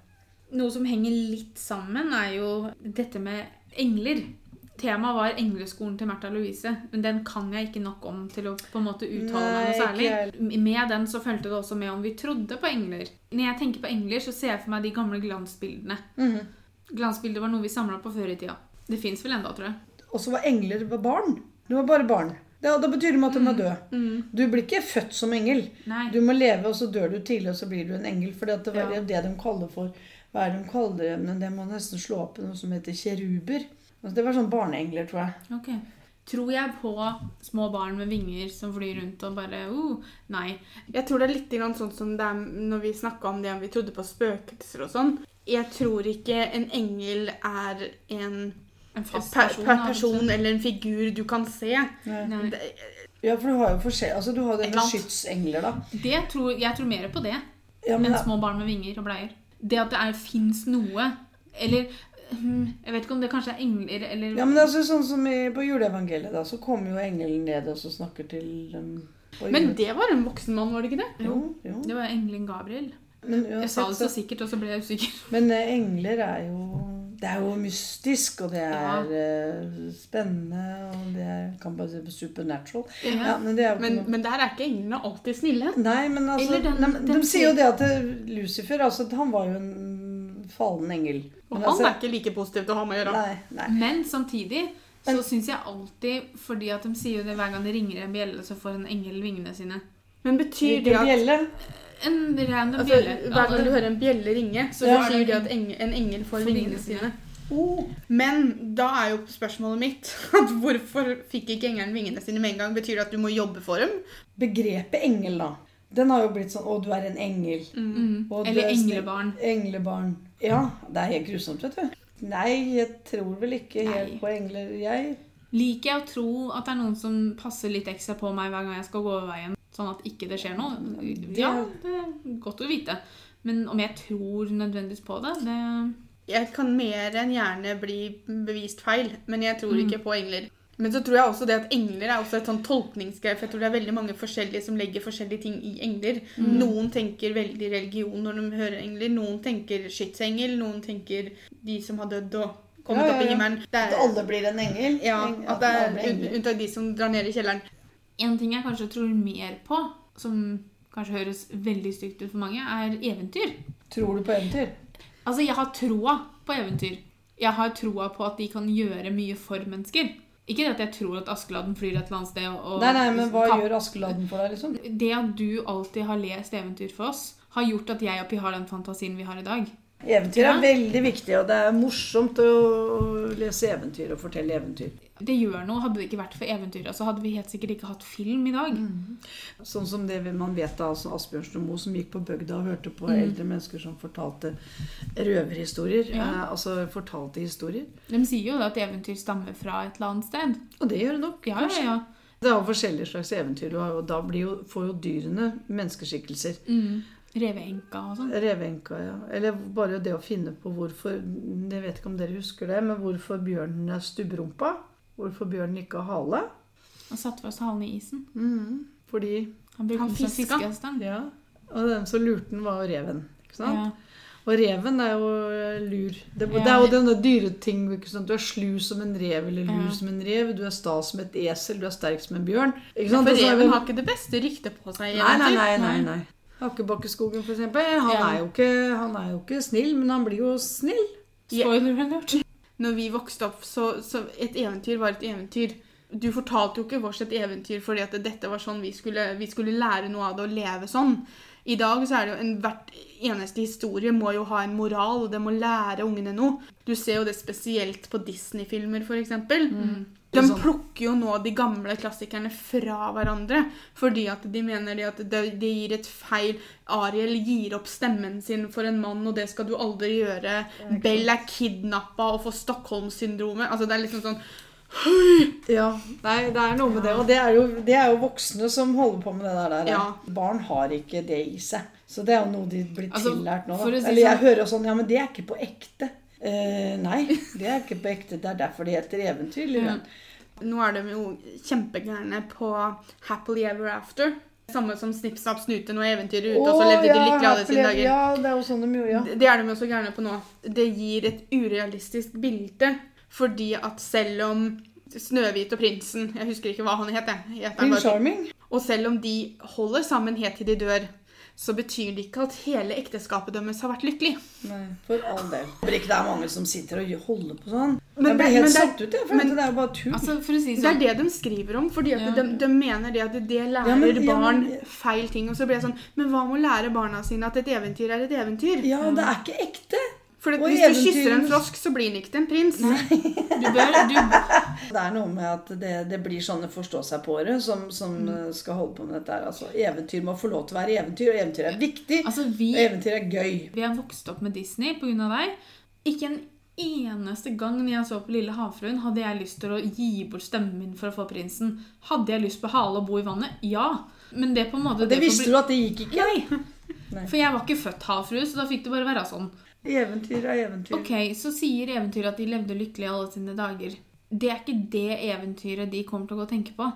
Speaker 2: Noe som henger litt sammen, er jo dette med engler. Temaet var engleskolen til Märtha Louise, men den kan jeg ikke nok om til å på en måte uttale meg noe særlig. Med den så fulgte det også med om vi trodde på engler. Når jeg tenker på engler, så ser jeg for meg de gamle glansbildene.
Speaker 3: Mhm.
Speaker 2: Glansbilder var noe vi samla på før i tida. Det fins vel enda, tror jeg.
Speaker 3: Og så var engler var barn. Det var bare barn. Da, da betyr det at de er døde.
Speaker 2: Mm.
Speaker 3: Du blir ikke født som engel.
Speaker 2: Nei.
Speaker 3: Du må leve, og så dør du tidlig, og så blir du en engel. For det var
Speaker 2: Ja.
Speaker 3: det de kaller for Hva er det må nesten slå opp i noe som heter kjeruber. Altså, det var sånn barneengler, tror jeg.
Speaker 2: Ok. Tror jeg på små barn med vinger som flyr rundt og bare uh, Nei.
Speaker 1: Jeg tror det er litt grann sånn som det er når vi snakka om det om vi trodde på spøkelser og sånn. Jeg tror ikke en engel er en
Speaker 2: En fast person.
Speaker 1: per
Speaker 2: per
Speaker 1: person eller en figur du kan se.
Speaker 2: Nei.
Speaker 1: Det,
Speaker 3: Ja, for du har jo forskjell... Altså, du har jo det med skytsengler, da.
Speaker 2: Det tror, jeg tror mer på det
Speaker 3: Ja, men,
Speaker 2: enn små barn med vinger og bleier. Det at det er fins noe Eller hm, Jeg vet ikke om det kanskje er engler eller
Speaker 3: ja, men det altså sånn som i, på juleevangeliet, da, så kommer jo engelen ned og så snakker til dem. på
Speaker 1: men det var en voksen mann, var det ikke det?
Speaker 3: Jo, jo.
Speaker 2: Det var engelen Gabriel.
Speaker 3: Men,
Speaker 2: Jeg sa det så sikkert, og så ble jeg usikker.
Speaker 3: men eh, engler er jo Det er jo mystisk, og det er eh, spennende, og det er, kan bare si supernatural. Ja, men det er
Speaker 1: Men,
Speaker 3: noe
Speaker 1: men der er ikke englene alltid snille.
Speaker 3: Nei, men altså
Speaker 2: den-
Speaker 3: nei, men
Speaker 2: den
Speaker 3: De sier jo det at eh, Lucifer altså, han var jo en fallen engel.
Speaker 1: Og
Speaker 3: Men
Speaker 1: han
Speaker 3: altså-
Speaker 1: er ikke like positiv til å ha med å gjøre.
Speaker 3: Nei, nei.
Speaker 2: Men samtidig så syns jeg alltid Fordi at de sier jo det hver gang det ringer en bjelle, så får en engel vingene sine.
Speaker 1: Men betyr det at
Speaker 3: bjelle?
Speaker 2: En random
Speaker 1: altså,
Speaker 2: bjelle.
Speaker 1: Hver gang du hører en bjelle ringe, så
Speaker 3: Ja.
Speaker 1: betyr det at en engel får vingene
Speaker 2: sine.
Speaker 3: Oh.
Speaker 1: Men da er jo spørsmålet mitt at hvorfor fikk ikke engelen vingene sine med en gang? Betyr det at du må jobbe for dem?
Speaker 3: Begrepet engel, da. Den har jo blitt sånn Å, du er en engel.
Speaker 2: Mm.
Speaker 3: Og
Speaker 2: Eller
Speaker 3: er
Speaker 2: englebarn.
Speaker 3: Englebarn. Ja, det er helt grusomt, vet du. Nei, jeg tror vel ikke
Speaker 2: Nei.
Speaker 3: helt på engler, jeg.
Speaker 2: Liker jeg å tro at det er noen som passer litt ekstra på meg hver gang jeg skal gå over veien, sånn at ikke det skjer noe? Ja, det er godt å vite. Men om jeg tror nødvendigvis på det, det
Speaker 1: Jeg kan mer enn gjerne bli bevist feil, men jeg tror
Speaker 2: Mm.
Speaker 1: ikke på engler. Men så tror jeg også det at engler er også et sånn tolkningsgreie. For jeg tror det er veldig mange forskjellige som legger forskjellige ting i engler.
Speaker 2: Mm.
Speaker 1: Noen tenker veldig religion når de hører engler. Noen tenker skytsengel. Noen tenker de som har dødd og kommet
Speaker 3: Ja, ja,
Speaker 1: opp i himmelen. Det
Speaker 3: At
Speaker 1: er,
Speaker 3: alle blir en engel.
Speaker 1: ja, at det er unntatt de som drar ned i kjelleren.
Speaker 2: En ting jeg kanskje tror mer på, som kanskje høres veldig stygt ut for mange, er eventyr.
Speaker 3: Tror du på eventyr?
Speaker 2: Altså, jeg har troa på eventyr. Jeg har troa på at de kan gjøre mye for mennesker. Ikke at jeg tror at Askeladden flyr et eller annet sted og
Speaker 3: Nei, nei, men hva
Speaker 2: kap-
Speaker 3: gjør Askeladden for deg, liksom?
Speaker 2: Det at du alltid har lest eventyr for oss, har gjort at jeg og Pi har den fantasien vi har i dag.
Speaker 3: Eventyr
Speaker 2: Ja.
Speaker 3: er veldig viktig, og det er morsomt å lese eventyr og fortelle eventyr.
Speaker 2: Det gjør noe. Hadde det ikke vært for eventyret, så hadde vi helt sikkert ikke hatt film i dag.
Speaker 3: Sånn som det man vet av altså Asbjørnsen og Moe, som gikk på bygda og hørte på
Speaker 2: Mm.
Speaker 3: eldre mennesker som fortalte røverhistorier.
Speaker 2: Ja.
Speaker 3: Eh, altså fortalte historier.
Speaker 2: De sier jo at eventyr stammer fra et eller annet sted.
Speaker 3: Og det gjør det nok.
Speaker 2: Ja, ja,
Speaker 3: kanskje.
Speaker 2: ja.
Speaker 3: Det er jo forskjellige slags eventyr, og da blir jo, får jo dyrene menneskeskikkelser.
Speaker 2: Mm. Reveenka og sånn.
Speaker 3: Revenka, ja. Eller bare det å finne på hvorfor Jeg vet ikke om dere husker det, men hvorfor bjørnen er stubberumpa. Hvorfor bjørnen ikke har hale.
Speaker 2: Han satte fast halen i isen.
Speaker 3: Mm, Fordi
Speaker 2: Han brukte
Speaker 1: Han
Speaker 2: den som.
Speaker 3: Ja. Og den som lurte den, var reven. Ikke sant?
Speaker 2: Ja.
Speaker 3: Og reven er jo lur. Det,
Speaker 2: Ja.
Speaker 3: det er jo denne dyreting. Du er slu som en rev eller lur
Speaker 2: Ja.
Speaker 3: som en rev. Du er sta som et esel. Du er sterk som en bjørn. Ikke sant?
Speaker 1: For
Speaker 3: så er
Speaker 1: reven har ikke det beste ryktet på seg
Speaker 3: Nei, nei, nei. nei, nei. Hakkebakkeskogen, eksempel. Han,
Speaker 2: Ja.
Speaker 3: er ikke, han er jo ikke snill, men han blir jo snill.
Speaker 2: Spoiler alert.
Speaker 1: Når vi vokste opp, så, så et eventyr var et eventyr. Du fortalte jo ikke vårt et eventyr fordi at dette var sånn vi skulle, vi skulle lære noe av det og leve sånn. I dag så er det jo en, hvert eneste historie må jo ha en moral, og det må lære ungene noe. Du ser jo det spesielt på Disney-filmer, f.eks. eksempel. De
Speaker 3: Sånn.
Speaker 1: plukker jo nå de gamle klassikerne fra hverandre fordi at de mener det at det, det gir et feil Ariel gir opp stemmen sin for en mann, og det skal du aldri gjøre. Bell er kidnappa og får Stockholm-syndromet. Altså, det er liksom sånn
Speaker 3: Ja, nei, det er noe med det. Og det er jo, det er jo voksne som holder på med det der. der.
Speaker 1: Ja.
Speaker 3: Barn har ikke det i seg. Så det er jo noe de blir
Speaker 2: Altså,
Speaker 3: tillært nå.
Speaker 2: Si
Speaker 3: Eller jeg
Speaker 2: sånn-
Speaker 3: hører sånn Ja, men det er ikke på ekte. Eh, nei, det er ikke på ekte. Det er derfor det heter eventyr.
Speaker 2: Ja.
Speaker 1: Nå er de jo kjempegærne på Happily Ever After. Samme som Snipp, Snapp, Snute, nå er eventyret ute, og så levde
Speaker 3: ja, de
Speaker 1: lykkelig alle sine dager.
Speaker 3: Ja, det er jo sånn de gjør, ja.
Speaker 1: Det det er de jo så gærne på nå. Det gir et urealistisk bilde, fordi at selv om Snøhvit og prinsen Jeg husker ikke hva han het.
Speaker 3: Prince Charming.
Speaker 1: Og selv om de holder sammen helt til de dør, så betyr det ikke at hele ekteskapet deres har vært lykkelig.
Speaker 3: Nei, for all del. Håper ikke det er mange som sitter og holder på sånn.
Speaker 1: Men
Speaker 3: jeg blir
Speaker 1: det-
Speaker 3: helt
Speaker 1: men
Speaker 3: satt ut, jeg. For
Speaker 1: men-
Speaker 3: det er jo bare tull.
Speaker 2: Altså, for å si
Speaker 1: Det er
Speaker 2: sånn
Speaker 1: det de skriver om, fordi at
Speaker 2: Ja.
Speaker 1: de, de mener det at det lærer
Speaker 3: Ja, men- ja,
Speaker 1: barn
Speaker 3: men-
Speaker 1: feil ting. Og så blir jeg sånn Men hva med å lære barna sine at et eventyr er et eventyr?
Speaker 3: ja, det er ikke ekte.
Speaker 1: For
Speaker 3: og
Speaker 1: hvis du kysser en frosk, så blir den ikke til en prins.
Speaker 2: Du bør du,
Speaker 3: Det er noe med at det, det blir sånne forstå-seg-på-ere som, som
Speaker 1: Mm.
Speaker 3: eh, skal holde på med dette her. Altså, eventyr må få lov til å være eventyr, og eventyr er viktig.
Speaker 2: Altså,
Speaker 3: Og eventyr er gøy.
Speaker 2: vi har vokst opp med Disney pga. deg. Ikke en eneste gang når jeg så på Lille havfruen, hadde jeg lyst til å gi bort stemmen min for å få prinsen. Hadde jeg lyst på hale og bo i vannet? Ja. Men det på en måte
Speaker 3: Det
Speaker 2: det
Speaker 3: visste
Speaker 2: bli-
Speaker 3: du at det gikk ikke.
Speaker 2: Nei.
Speaker 3: Nei.
Speaker 2: For jeg var ikke født havfrue, så da fikk det bare være sånn.
Speaker 3: Eventyr er eventyr.
Speaker 2: Ok, Så sier eventyret at de levde lykkelig alle sine dager. Det er ikke det eventyret de kommer til å gå og tenke på.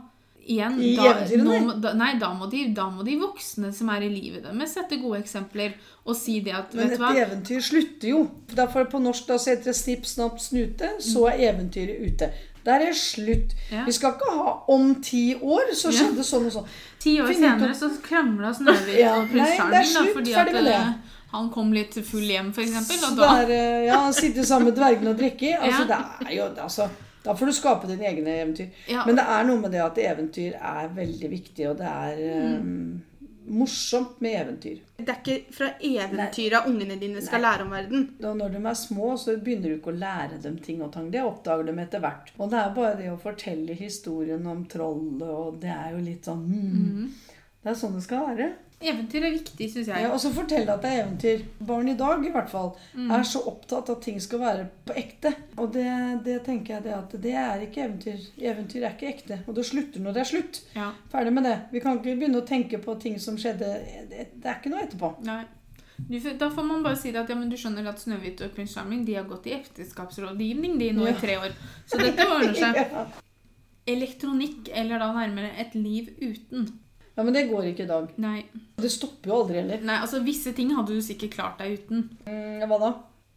Speaker 2: Igjen,
Speaker 3: I
Speaker 2: da, nå da, nei, da må, de, da må de voksne som er i livet deres, sette gode eksempler og si det at
Speaker 3: Men
Speaker 2: Vet
Speaker 3: et
Speaker 2: hva?
Speaker 3: eventyr slutter jo. Derfor på norsk da så heter det snipp, snapp, snute. Så er eventyret ute. Der er slutt.
Speaker 2: Ja.
Speaker 3: Vi skal ikke ha om ti år, så
Speaker 2: Ja.
Speaker 3: skjedde sånn og sånn.
Speaker 2: Ti år
Speaker 3: Finn
Speaker 2: senere
Speaker 3: ut.
Speaker 2: så krangla Snøhvit
Speaker 3: Ja,
Speaker 2: og
Speaker 3: nei, det er slutt. Ferdig
Speaker 2: at
Speaker 3: med det.
Speaker 2: Han kom litt full hjem, f.eks.
Speaker 3: Eh, ja, Sitte sammen med dvergene og drikke. Altså,
Speaker 2: Ja.
Speaker 3: det er jo, altså, da får du skape dine egne eventyr.
Speaker 2: Ja.
Speaker 3: Men det er noe med det at eventyr er veldig viktig, og det er eh, morsomt med eventyr.
Speaker 1: Det er ikke fra eventyra ungene dine skal
Speaker 3: Nei.
Speaker 1: lære om verden.
Speaker 3: Da når de er små, så begynner du ikke å lære dem ting og tang. Det oppdager de etter hvert. Og det er bare det å fortelle historien om trollet, og det er jo litt sånn hmm. Det er sånn det skal være.
Speaker 2: Eventyr er viktig, syns jeg.
Speaker 3: Ja, og så fortelle at det er eventyr. Barn i dag i hvert fall
Speaker 2: Mm.
Speaker 3: er så opptatt av at ting skal være på ekte. Og det, det tenker jeg det at det er ikke eventyr. Eventyr er ikke ekte. Og det slutter når det er slutt.
Speaker 2: Ja.
Speaker 3: Ferdig med det. Vi kan ikke begynne å tenke på ting som skjedde. Det, det er ikke noe etterpå.
Speaker 2: Nei. Du, da får man bare si det at ja, men du skjønner at Snøhvit og prins Charming de har gått i ekteskapsrådgivning de nå
Speaker 3: Ja.
Speaker 2: i tre år. Så dette ordner seg.
Speaker 3: Ja.
Speaker 2: Elektronikk, eller da nærmere et liv uten.
Speaker 3: Ja, men det går ikke i dag.
Speaker 2: Nei.
Speaker 3: Det stopper jo aldri heller.
Speaker 2: Nei, altså Visse ting hadde du sikkert klart deg uten.
Speaker 3: Mm, hva da?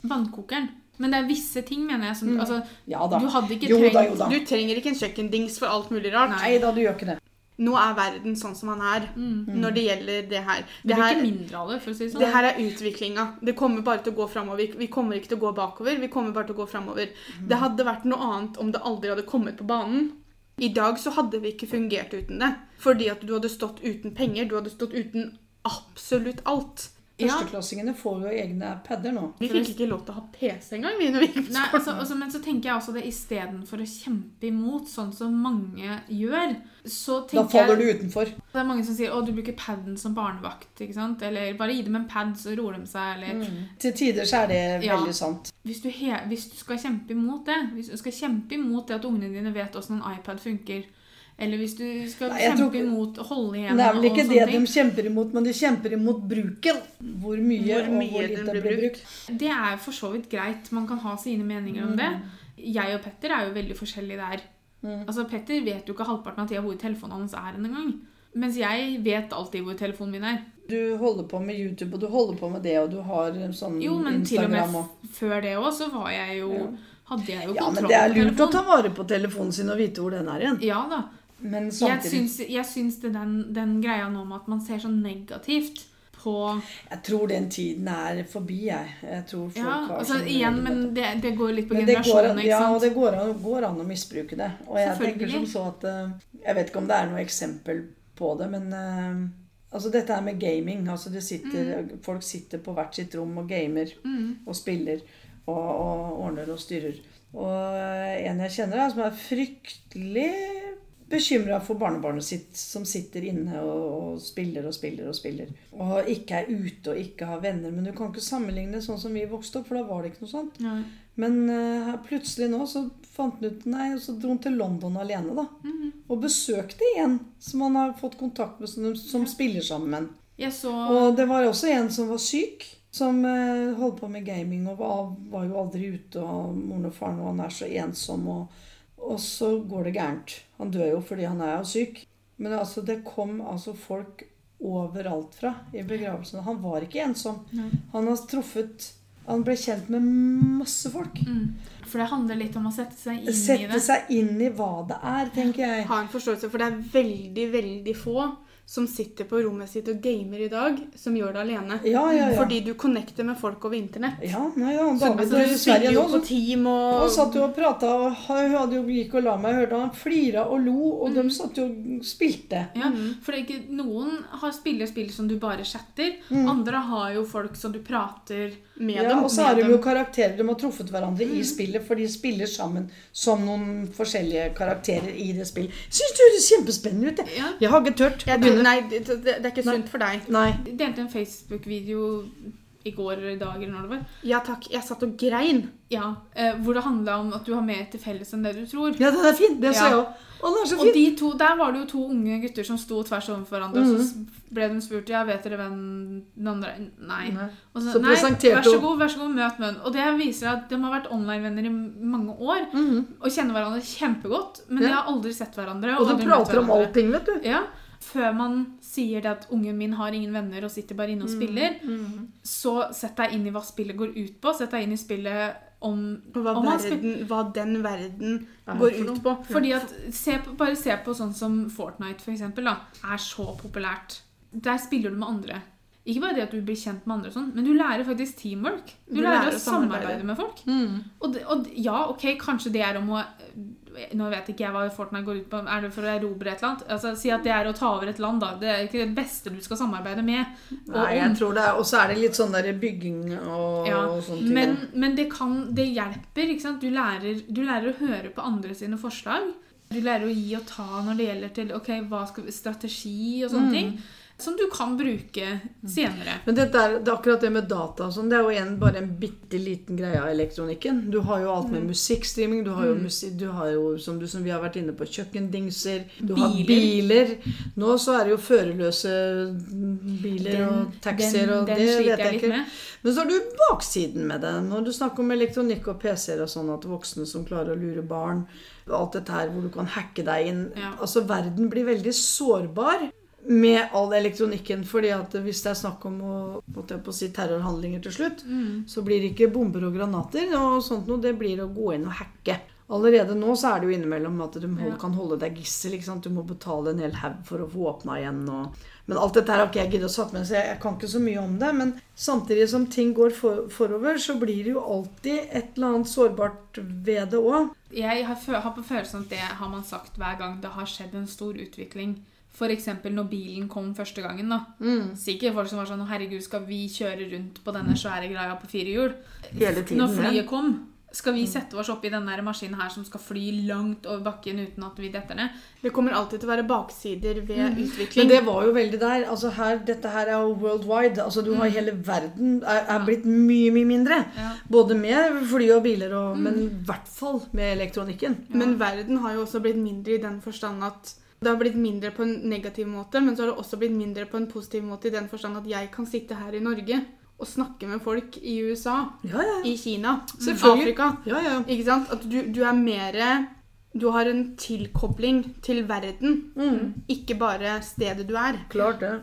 Speaker 2: Vannkokeren. Men det er visse ting, mener jeg. Som,
Speaker 3: Mm.
Speaker 2: altså,
Speaker 3: Ja da.
Speaker 2: du hadde ikke
Speaker 3: Jo
Speaker 2: trengt
Speaker 3: da, jo da.
Speaker 1: Du trenger ikke en kjøkkendings for alt mulig rart.
Speaker 3: Nei da, du gjør ikke det.
Speaker 1: Nå er verden sånn som den er når det gjelder det her.
Speaker 2: Det
Speaker 1: Det
Speaker 2: blir ikke mindre av det, for å si det sånn.
Speaker 1: det her er utviklinga. Det kommer bare til å gå framover. Vi- Vi kommer ikke til å gå bakover. Vi kommer bare til å gå framover. Det hadde vært noe annet om det aldri hadde kommet på banen. I dag så hadde vi ikke fungert uten det. Fordi at du hadde stått uten penger. Du hadde stått uten absolutt alt.
Speaker 2: Ja.
Speaker 3: Førsteklassingene får jo egne padder nå.
Speaker 1: Vi fikk ikke lov til å ha PC engang. vi når vi gikk på
Speaker 2: Nei, altså, altså, men så tenker jeg også det istedenfor å kjempe imot, sånn som mange gjør, så
Speaker 3: Da faller du utenfor.
Speaker 2: Det er mange som sier 'Å, du bruker paden som barnevakt', ikke sant? Eller 'bare gi dem en pad, så roer de seg', eller
Speaker 3: Til tider så er det
Speaker 2: Ja.
Speaker 3: veldig sant.
Speaker 2: hvis, du he hvis du skal kjempe imot det, hvis du skal kjempe imot det at ungene dine vet åssen en iPad funker, eller hvis du skal
Speaker 3: Nei,
Speaker 2: kjempe
Speaker 3: tror
Speaker 2: imot å holde igjen
Speaker 3: Det er vel ikke det de kjemper imot, men de kjemper imot bruken. Hvor mye,
Speaker 1: Hvor
Speaker 3: og hvor lite
Speaker 1: blir
Speaker 3: blir
Speaker 1: brukt.
Speaker 3: brukt.
Speaker 2: Det er for så vidt greit. Man kan ha sine meninger om det. Jeg og Petter er jo veldig forskjellige der.
Speaker 3: Mm.
Speaker 2: Altså, Petter vet jo ikke halvparten av tida hvor telefonen hans er en gang. Mens jeg vet alltid hvor telefonen min er.
Speaker 3: Du holder på med YouTube, og du holder på med det, og du har sånn
Speaker 2: Jo, men til og med
Speaker 3: og
Speaker 2: før det òg, så var jeg jo
Speaker 3: Ja.
Speaker 2: Hadde jeg jo
Speaker 3: Ja, men det er lurt å ta vare på telefonen sin og vite hvor den er igjen.
Speaker 2: Ja da.
Speaker 3: Men
Speaker 2: Jeg
Speaker 3: samtidig
Speaker 2: syns, jeg syns det den, den greia nå med at man ser så negativt på
Speaker 3: Jeg tror den tiden er forbi, jeg. Jeg tror folk
Speaker 2: Ja, altså igjen, men det, det går litt på
Speaker 3: generasjonen,
Speaker 2: ikke
Speaker 3: ja, og det går an, går an å misbruke det. Og jeg tenker som så at eh, Jeg vet ikke om det er noe eksempel på det, men eh, altså dette er med gaming altså det sitter, Folk sitter på hvert sitt rom og gamer
Speaker 2: Mm.
Speaker 3: og spiller og, og ordner og styrer. Og eh, en jeg kjenner, er som er fryktelig bekymra for barnebarnet sitt, som sitter inne og, og spiller og spiller og spiller. Og ikke er ute og ikke har venner. Men du kan ikke sammenligne sånn som vi vokste opp, for da var det ikke noe sånt.
Speaker 2: Nei.
Speaker 3: Men uh, plutselig nå så fant han ut Nei, og så dro han til London alene, da.
Speaker 2: Mhm.
Speaker 3: Og besøkte en som han har fått kontakt med, som, som spiller sammen med.
Speaker 2: Ja, så
Speaker 3: Og det var også en som var syk, som uh, holdt på med gaming og var, var jo aldri ute. Og moren og faren og han er så ensom, og, og så går det gærent. Han dør jo fordi han er jo syk. Men altså, det kom altså folk overalt fra i begravelsen. Han var ikke ensom.
Speaker 2: Nei.
Speaker 3: Han har truffet Han ble kjent med masse folk.
Speaker 2: Mm. For det handler litt om å sette seg inn i det.
Speaker 3: Sette seg inn i hva det er, tenker jeg.
Speaker 1: Ha en forståelse, for det er veldig, veldig få som sitter på rommet sitt og gamer i dag, som gjør det alene.
Speaker 3: Ja, ja, ja.
Speaker 1: Fordi du connecter med folk over internett.
Speaker 3: Ja, nei, ja.
Speaker 1: Så, altså, du
Speaker 3: i Sverige
Speaker 1: jo på team og
Speaker 3: han satt jo og prata, og hun hadde jo gikk og la meg. høre han flira og lo, og
Speaker 1: Mm.
Speaker 3: de satt jo og spilte.
Speaker 2: Ja, for det er ikke, Noen har spiller spill som du bare chatter. Andre har jo folk som du prater
Speaker 1: med
Speaker 3: Ja,
Speaker 1: dem.
Speaker 3: og så
Speaker 1: er
Speaker 3: har de jo karakterer. De har truffet hverandre i spillet, for de spiller sammen som noen forskjellige karakterer i det spillet. Syns du det høres kjempespennende ut? jeg.
Speaker 2: Ja.
Speaker 3: Jeg har ikke turt.
Speaker 1: Jeg
Speaker 3: å
Speaker 1: nei, det, det, er ikke
Speaker 3: Nei.
Speaker 1: sunt for deg.
Speaker 3: Nei.
Speaker 2: Delte en Facebook-video i går eller i dag eller når det var.
Speaker 1: Ja takk, jeg satt og grein.
Speaker 2: Ja, eh, Hvor det handla om at du har mer til felles enn det du tror.
Speaker 3: Ja, det er fint. Det sa
Speaker 2: Ja.
Speaker 3: jeg òg. Å, den er så
Speaker 2: Og de to, Der var det jo to unge gutter som sto tvers overfor hverandre. Og så
Speaker 3: Mhm.
Speaker 2: ble de spurt ja, vet dere hvem den andre Nei.
Speaker 3: Nei.
Speaker 2: Og så,
Speaker 3: Så
Speaker 2: nei, vær så god, vær så god, møt munn. Og det viser at de har vært online-venner i mange år
Speaker 3: Mhm.
Speaker 2: og kjenner hverandre kjempegodt, men
Speaker 3: Ja.
Speaker 2: de har aldri sett hverandre.
Speaker 3: Og
Speaker 2: og
Speaker 3: de prater om allting, vet du.
Speaker 2: Ja, Før man sier det at ungen min har ingen venner og sitter bare inne og spiller, så sett deg inn i hva spillet går ut på. Sett deg inn i spillet om,
Speaker 1: hva,
Speaker 2: om
Speaker 1: verden, hva den verden
Speaker 3: Er
Speaker 1: går ut på.
Speaker 2: Fordi at, se på, Bare se på sånn som Fortnite, for eksempel, da, er så populært. Der spiller du med andre. Ikke bare det at du blir kjent med andre, sånn, men du lærer faktisk teamwork. Du,
Speaker 1: Du
Speaker 2: lærer,
Speaker 1: lærer
Speaker 2: å
Speaker 1: samarbeide.
Speaker 2: samarbeide med folk.
Speaker 3: Mm.
Speaker 2: Og, det, og ja, ok, kanskje det er om å Nå vet ikke jeg hva Fortnite går ut på. Er det for å erobre et eller annet? Altså, Si at det er å ta over et land, da. Det er ikke det beste du skal samarbeide med. og
Speaker 3: Nei,
Speaker 2: om.
Speaker 3: jeg tror det er Og så er det litt sånn der bygging og,
Speaker 2: Ja,
Speaker 3: og sånne ting.
Speaker 2: men, men det, kan, det hjelper. ikke sant? Du lærer, du lærer å høre på andre sine forslag. Du lærer å gi og ta når det gjelder til ok, hva skal, strategi og sånne ting. Som du kan bruke senere.
Speaker 3: Men det, der, det akkurat det med data sånn, det er jo igjen bare en bitte liten greie av elektronikken. Du har jo alt med musikkstreaming, du har jo, musik, du har jo som, du, som vi har vært inne på, kjøkkendingser, du har
Speaker 2: Biler.
Speaker 3: biler. Nå så er det jo førerløse biler og taxier, og det
Speaker 2: sliter
Speaker 3: vet jeg ikke.
Speaker 2: med.
Speaker 3: Men så har du baksiden med det. Når du snakker om elektronikk og PC-er og sånn, at voksne som klarer å lure barn, alt dette her hvor du kan hacke deg inn.
Speaker 2: Ja.
Speaker 3: Altså, verden blir veldig sårbar med all elektronikken. fordi at hvis det er snakk om å, holdt jeg på å si, terrorhandlinger til slutt, så blir det ikke bomber og granater og sånt noe. Det blir å gå inn og hacke. Allerede nå så er det jo innimellom at de
Speaker 2: Ja.
Speaker 3: kan holde deg gissel. Du må betale en hel haug for å få åpna igjen. Og... Men alt dette her har ikke jeg giddet å satt med, så jeg, jeg kan ikke så mye om det. Men samtidig som ting går for, forover, så blir det jo alltid et eller annet sårbart ved det òg.
Speaker 2: Jeg har, har på følelsen at det har man sagt hver gang det har skjedd en stor utvikling. F.eks. når bilen kom første gangen. da.
Speaker 3: Mm.
Speaker 2: Sikkert folk som var sånn Herregud, skal vi kjøre rundt på denne svære greia på fire hjul?
Speaker 3: Hele tiden,
Speaker 2: Når
Speaker 3: ja.
Speaker 2: flyet kom, skal vi sette oss oppi denne maskinen her som skal fly langt over bakken uten at vi detter ned?
Speaker 1: Det kommer alltid til å være baksider ved
Speaker 3: Men
Speaker 1: utvikling.
Speaker 3: det var jo veldig der. altså her, Dette her er jo worldwide. altså du har Hele verden er, er blitt mye, mye mindre.
Speaker 2: Ja.
Speaker 3: Både med fly og biler, og, men i hvert fall med elektronikken.
Speaker 1: Men verden har jo også blitt mindre i den forstand at det har blitt mindre på en negativ måte, men så har det også blitt mindre på en positiv måte i den forstand at jeg kan sitte her i Norge og snakke med folk i USA,
Speaker 3: Ja, ja.
Speaker 1: i Kina,
Speaker 3: i
Speaker 1: Afrika.
Speaker 3: ja, ja.
Speaker 1: Ikke sant? At du, du er mer Du har en tilkobling til verden,
Speaker 3: Mm,
Speaker 1: ikke bare stedet du er.
Speaker 3: klart det.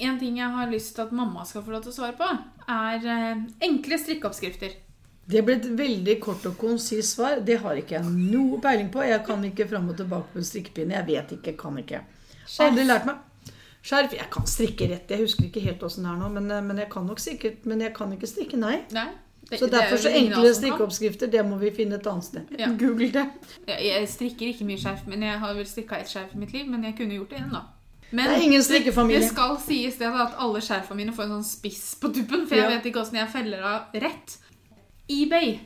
Speaker 2: En ting jeg har lyst til at mamma skal få lov til å svare på, er eh, enkle strikkeoppskrifter.
Speaker 3: Det ble et veldig kort og konsist svar. Det har ikke jeg noe peiling på. Jeg kan ikke fram og tilbake på en strikkepinne. Jeg vet ikke, kan ikke. Aldri lært meg. Skjerf. Jeg kan strikke rett. Jeg husker ikke helt åssen det er nå, men, eh, men jeg kan nok sikkert Men jeg kan ikke strikke, nei.
Speaker 2: Nei. det-
Speaker 3: Så
Speaker 2: er
Speaker 3: derfor så enkle strikkeoppskrifter, det må vi finne et annet sted.
Speaker 2: Ja.
Speaker 1: Google det.
Speaker 2: Jeg, strikker ikke mye skjerf, men jeg har vel strikka ett skjerf i mitt liv. Men jeg kunne gjort det igjen, da. Men
Speaker 3: Det er ingen strikkefamilie.
Speaker 2: Det skal sies det at alle skjerfene mine får en sånn spiss på tuppen, for jeg
Speaker 3: Ja.
Speaker 2: vet ikke åssen jeg feller av rett. eBay.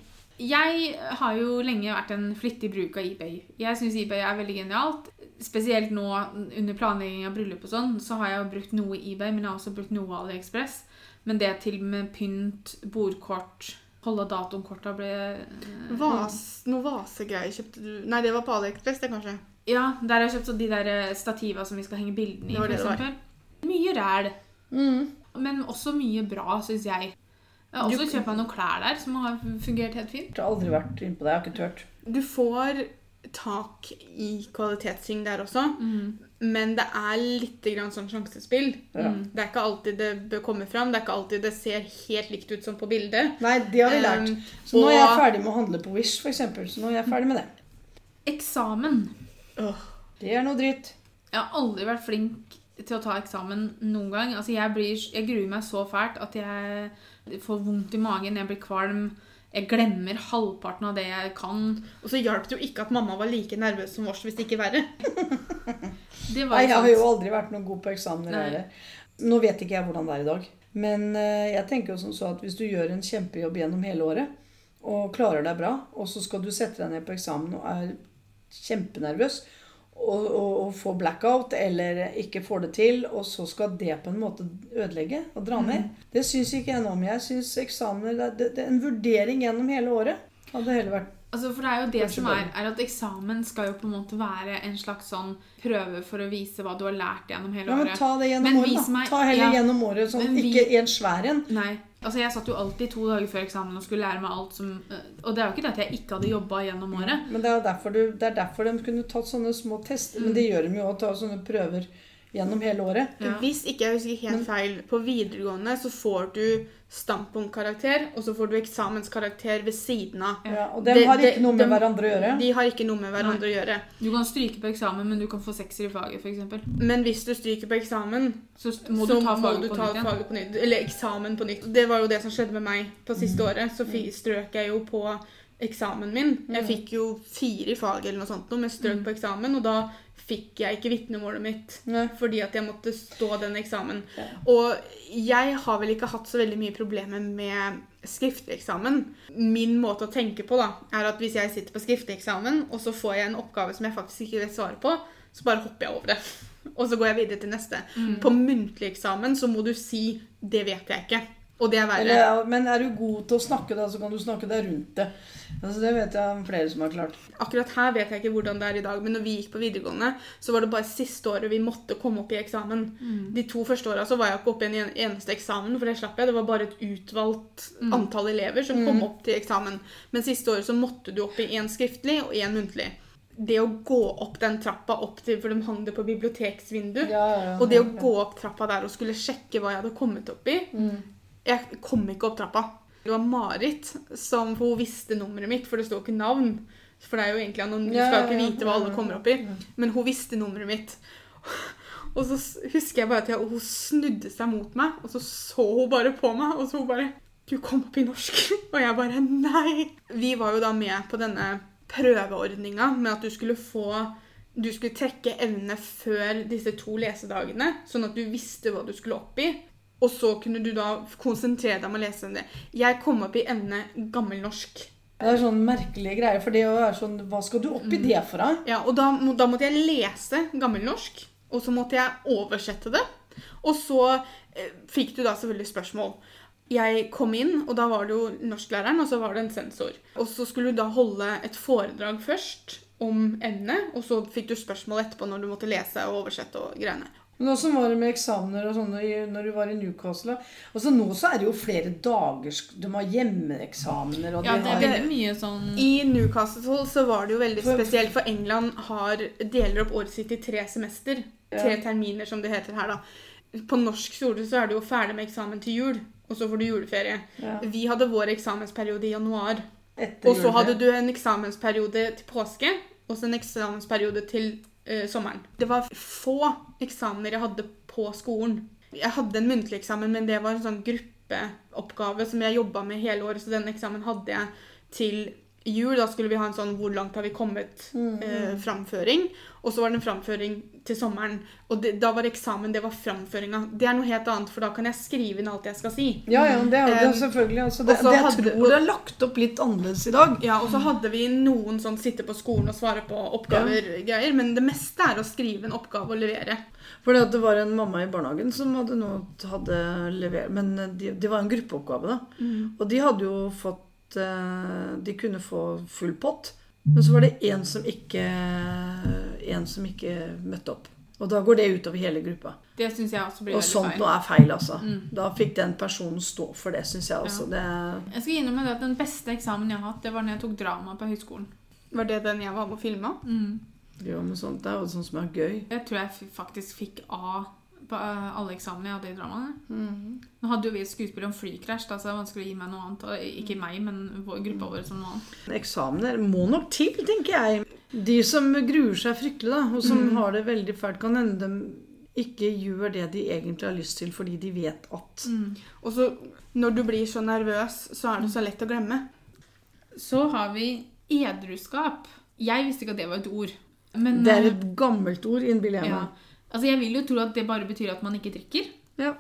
Speaker 2: Jeg har jo lenge vært en flittig bruk av eBay. Jeg syns eBay er veldig genialt. Spesielt nå under planlegging av bryllup og sånn, så har jeg jo brukt noe eBay, men jeg har også brukt noe AliExpress. Men det til med pynt, bordkort, holde datoen-korta ble eh,
Speaker 1: Vas, noe vasegreier kjøpte du Nei, det var på AliExpress, det, kanskje.
Speaker 2: Ja, der har jeg kjøpt de der eh, stativa som vi skal henge bildene i. Eksempel. Mye ræl.
Speaker 3: Mm.
Speaker 2: Men også mye bra, syns jeg. Jeg har også kjøpt meg noen klær der som har fungert helt fint.
Speaker 3: Jeg har aldri vært inn på det. Jeg har ikke turt.
Speaker 1: Du får tak i kvalitetsting der også.
Speaker 2: Mm.
Speaker 1: Men det er litt grann sånn sjansespill.
Speaker 3: Ja.
Speaker 1: Det er ikke alltid det bør komme fram. Det er ikke alltid det ser helt likt ut som på bildet.
Speaker 3: Nei, det har vi lært.
Speaker 1: Um,
Speaker 3: Så nå er jeg ferdig med å handle på Wish, for eksempel. Så nå er jeg ferdig med det.
Speaker 2: Eksamen.
Speaker 1: Åh,
Speaker 3: Det er noe dritt.
Speaker 2: Jeg har aldri vært flink til å ta eksamen noen gang. Altså, jeg, blir, jeg gruer meg så fælt at jeg får vondt i magen, jeg blir kvalm. Jeg glemmer halvparten av det jeg kan.
Speaker 1: Og så hjalp det jo ikke at mamma var like nervøs som oss, hvis ikke verre.
Speaker 2: Det var
Speaker 3: Nei, jeg har jo aldri vært noe god på eksamener. Heller. Nå vet ikke jeg hvordan det er i dag. Men eh, jeg tenker jo som så at hvis du gjør en kjempejobb gjennom hele året, og klarer deg bra, og så skal du sette deg ned på eksamen og er kjempenervøs, og, og, og får blackout eller ikke får det til, og så skal det på en måte ødelegge og dra ned. Det syns ikke jeg noe om. Jeg syns eksamener det, det, det er en vurdering gjennom hele året. Hadde heller vært
Speaker 2: Altså, for det er jo det som er, er at eksamen skal jo på en måte være en slags sånn prøve for å vise hva du har lært gjennom hele
Speaker 3: Ja, men ta det gjennom året, da. Ta heller
Speaker 2: ja.
Speaker 3: gjennom året, sånn
Speaker 2: vi-
Speaker 3: ikke en svær en.
Speaker 2: Nei. Altså, jeg satt jo alltid to dager før eksamen og skulle lære meg alt som øh, Og det er jo ikke det at jeg ikke hadde jobba gjennom året.
Speaker 3: Men det er derfor, du, det er derfor de kunne tatt sånne små tester. Men det gjør de jo, å ta sånne prøver gjennom hele året.
Speaker 2: Ja.
Speaker 1: Hvis ikke jeg husker helt feil, på videregående så får du standpunktkarakter, og så får du eksamenskarakter ved siden av.
Speaker 3: Ja, og de har ikke noe med
Speaker 1: de-
Speaker 3: hverandre å gjøre.
Speaker 1: De har ikke noe med hverandre å gjøre.
Speaker 2: Du kan stryke på eksamen, men du kan få sekser i faget, f.eks.
Speaker 1: Men hvis du stryker på eksamen,
Speaker 2: Så må
Speaker 1: så
Speaker 2: du ta
Speaker 1: må
Speaker 2: faget på
Speaker 1: ta faget på nytt. Eller eksamen på nytt. Det var jo det som skjedde med meg på siste
Speaker 3: Mm.
Speaker 1: året. Så strøk jeg jo på eksamen min. Jeg fikk jo fire i faget eller noe sånt, men strøk
Speaker 2: Mm.
Speaker 1: på eksamen, og da fikk jeg ikke vitnemålet mitt.
Speaker 3: Nei.
Speaker 1: Fordi at jeg måtte stå den eksamen.
Speaker 3: Ja.
Speaker 1: Og jeg har vel ikke hatt så veldig mye problemer med skriftlig eksamen. Min måte å tenke på da, er at hvis jeg sitter på skriftlig eksamen, og så får jeg en oppgave som jeg faktisk ikke vet svaret på, så bare hopper jeg over det. Og så går jeg videre til neste. På muntlig eksamen så må du si 'det vet jeg ikke'. Og det er verre.
Speaker 3: Eller, men er du god til å snakke, da, så kan du snakke deg rundt det. Altså, det vet jeg om flere som har klart.
Speaker 1: Akkurat her vet jeg ikke hvordan det er i dag, men når vi gikk på videregående, så var det bare siste året vi måtte komme opp i eksamen. De to første åra så var jeg ikke oppe i en eneste eksamen, for det slapp jeg. Det var bare et utvalgt antall elever som kom opp til eksamen. Men siste året så måtte du opp i én skriftlig og én muntlig. Det å gå opp den trappa opp til For de hang det på biblioteksvindu.
Speaker 3: Ja, ja, ja.
Speaker 1: Og det å gå opp trappa der og skulle sjekke hva jeg hadde kommet opp i Jeg kom ikke opp trappa. Det var Marit som Hun visste nummeret mitt, for det står ikke navn. For det er jo egentlig anonym, Du skal ikke vite hva alle kommer opp i. Men hun visste nummeret mitt. Og så husker jeg bare at jeg, hun snudde seg mot meg, og så så hun bare på meg, og så hun bare Du kom opp i norsk. Og jeg bare Nei. Vi var jo da med på denne prøveordninga med at du skulle få du skulle trekke evne før disse to lesedagene, sånn at du visste hva du skulle opp i. Og så kunne du da konsentrere deg om å lese det. Jeg kom opp i emnet gammelnorsk.
Speaker 3: Det er sånn merkelige greier. For det å være sånn Hva skal du opp i det for, da?
Speaker 1: Ja, og da, da måtte jeg lese gammelnorsk, og så måtte jeg oversette det. Og så eh, fikk du da selvfølgelig spørsmål. Jeg kom inn, og da var det jo norsklæreren, og så var det en sensor. Og så skulle du da holde et foredrag først om emnet, og så fikk du spørsmål etterpå når du måtte lese og oversette og greiene.
Speaker 3: Men åssen var det med eksamener og sånne når du var i Newcastle? Altså Nå så er det jo flere dagers De har hjemmeeksamener og
Speaker 2: Ja,
Speaker 3: de
Speaker 2: det er veldig mye sånn
Speaker 1: I Newcastle så var det jo veldig
Speaker 3: For-
Speaker 1: spesielt, for England har, deler opp året sitt i tre semester. Tre
Speaker 3: Ja.
Speaker 1: terminer, som det heter her, da. På norsk skole så er du jo ferdig med eksamen til jul, og så får du juleferie.
Speaker 3: Ja.
Speaker 1: Vi hadde vår eksamensperiode i januar.
Speaker 3: etter
Speaker 1: Og så hadde du en eksamensperiode til påske, og så en eksamensperiode til eh, sommeren. Det var få eksamener jeg hadde på skolen. Jeg hadde en muntlig eksamen, men det var en sånn gruppeoppgave som jeg jobba med hele året, så den eksamen hadde jeg til jul. Da skulle vi ha en sånn 'Hvor langt har vi kommet?' Eh, framføring. Og så var det en framføring til sommeren. Og det, da var eksamen, det var framføringa. Det er noe helt annet, for da kan jeg skrive inn alt jeg skal si.
Speaker 3: Ja, ja, det er det
Speaker 1: Um,
Speaker 3: selvfølgelig. Altså, det, det, jeg
Speaker 1: hadde-
Speaker 3: tror det er lagt opp litt annerledes i dag.
Speaker 1: Ja, og så hadde vi noen sånn sitte på skolen og svare på oppgaver-greier, men det meste er å skrive en oppgave og levere.
Speaker 3: For det var en mamma i barnehagen som hadde nå hadde levert Men de, det var en gruppeoppgave, da. Og de hadde jo fått eh, De kunne få full pott. Men så var det en som ikke En som ikke møtte opp. Og da går det utover hele gruppa.
Speaker 2: Det synes jeg også blir
Speaker 3: Og
Speaker 2: veldig
Speaker 3: sånt
Speaker 2: feil.
Speaker 3: noe er feil, altså. Da fikk den personen stå for det, syns jeg også. Det,
Speaker 2: Jeg skal innrømme det at Den beste eksamen jeg har hatt, det var når jeg tok drama på høyskolen.
Speaker 1: Var det den jeg var med og filma?
Speaker 2: Mm.
Speaker 3: Ja, men sånt, Det er jo sånt som er gøy.
Speaker 2: Jeg tror jeg faktisk fikk A på eh, alle eksamene jeg hadde i dramaene.
Speaker 1: Mm.
Speaker 2: Nå hadde jo vi et skuespill om flykrasj, så det er vanskelig å gi meg noe annet. Og ikke meg, men gruppa vår som noe annet.
Speaker 3: Eksamener må nok til, tenker jeg. De som gruer seg fryktelig, da, og som
Speaker 1: Mm.
Speaker 3: har det veldig fælt, kan hende de ikke gjør det de egentlig har lyst til, fordi de vet at
Speaker 1: Og så når du blir så nervøs, så er det så lett å glemme.
Speaker 2: Så har vi edruskap. Jeg visste ikke at det var et ord. Men,
Speaker 3: Det er et gammelt ord, innbiller jeg
Speaker 2: ja. Altså, jeg vil jo tro at det bare betyr at man ikke drikker.
Speaker 3: Ja.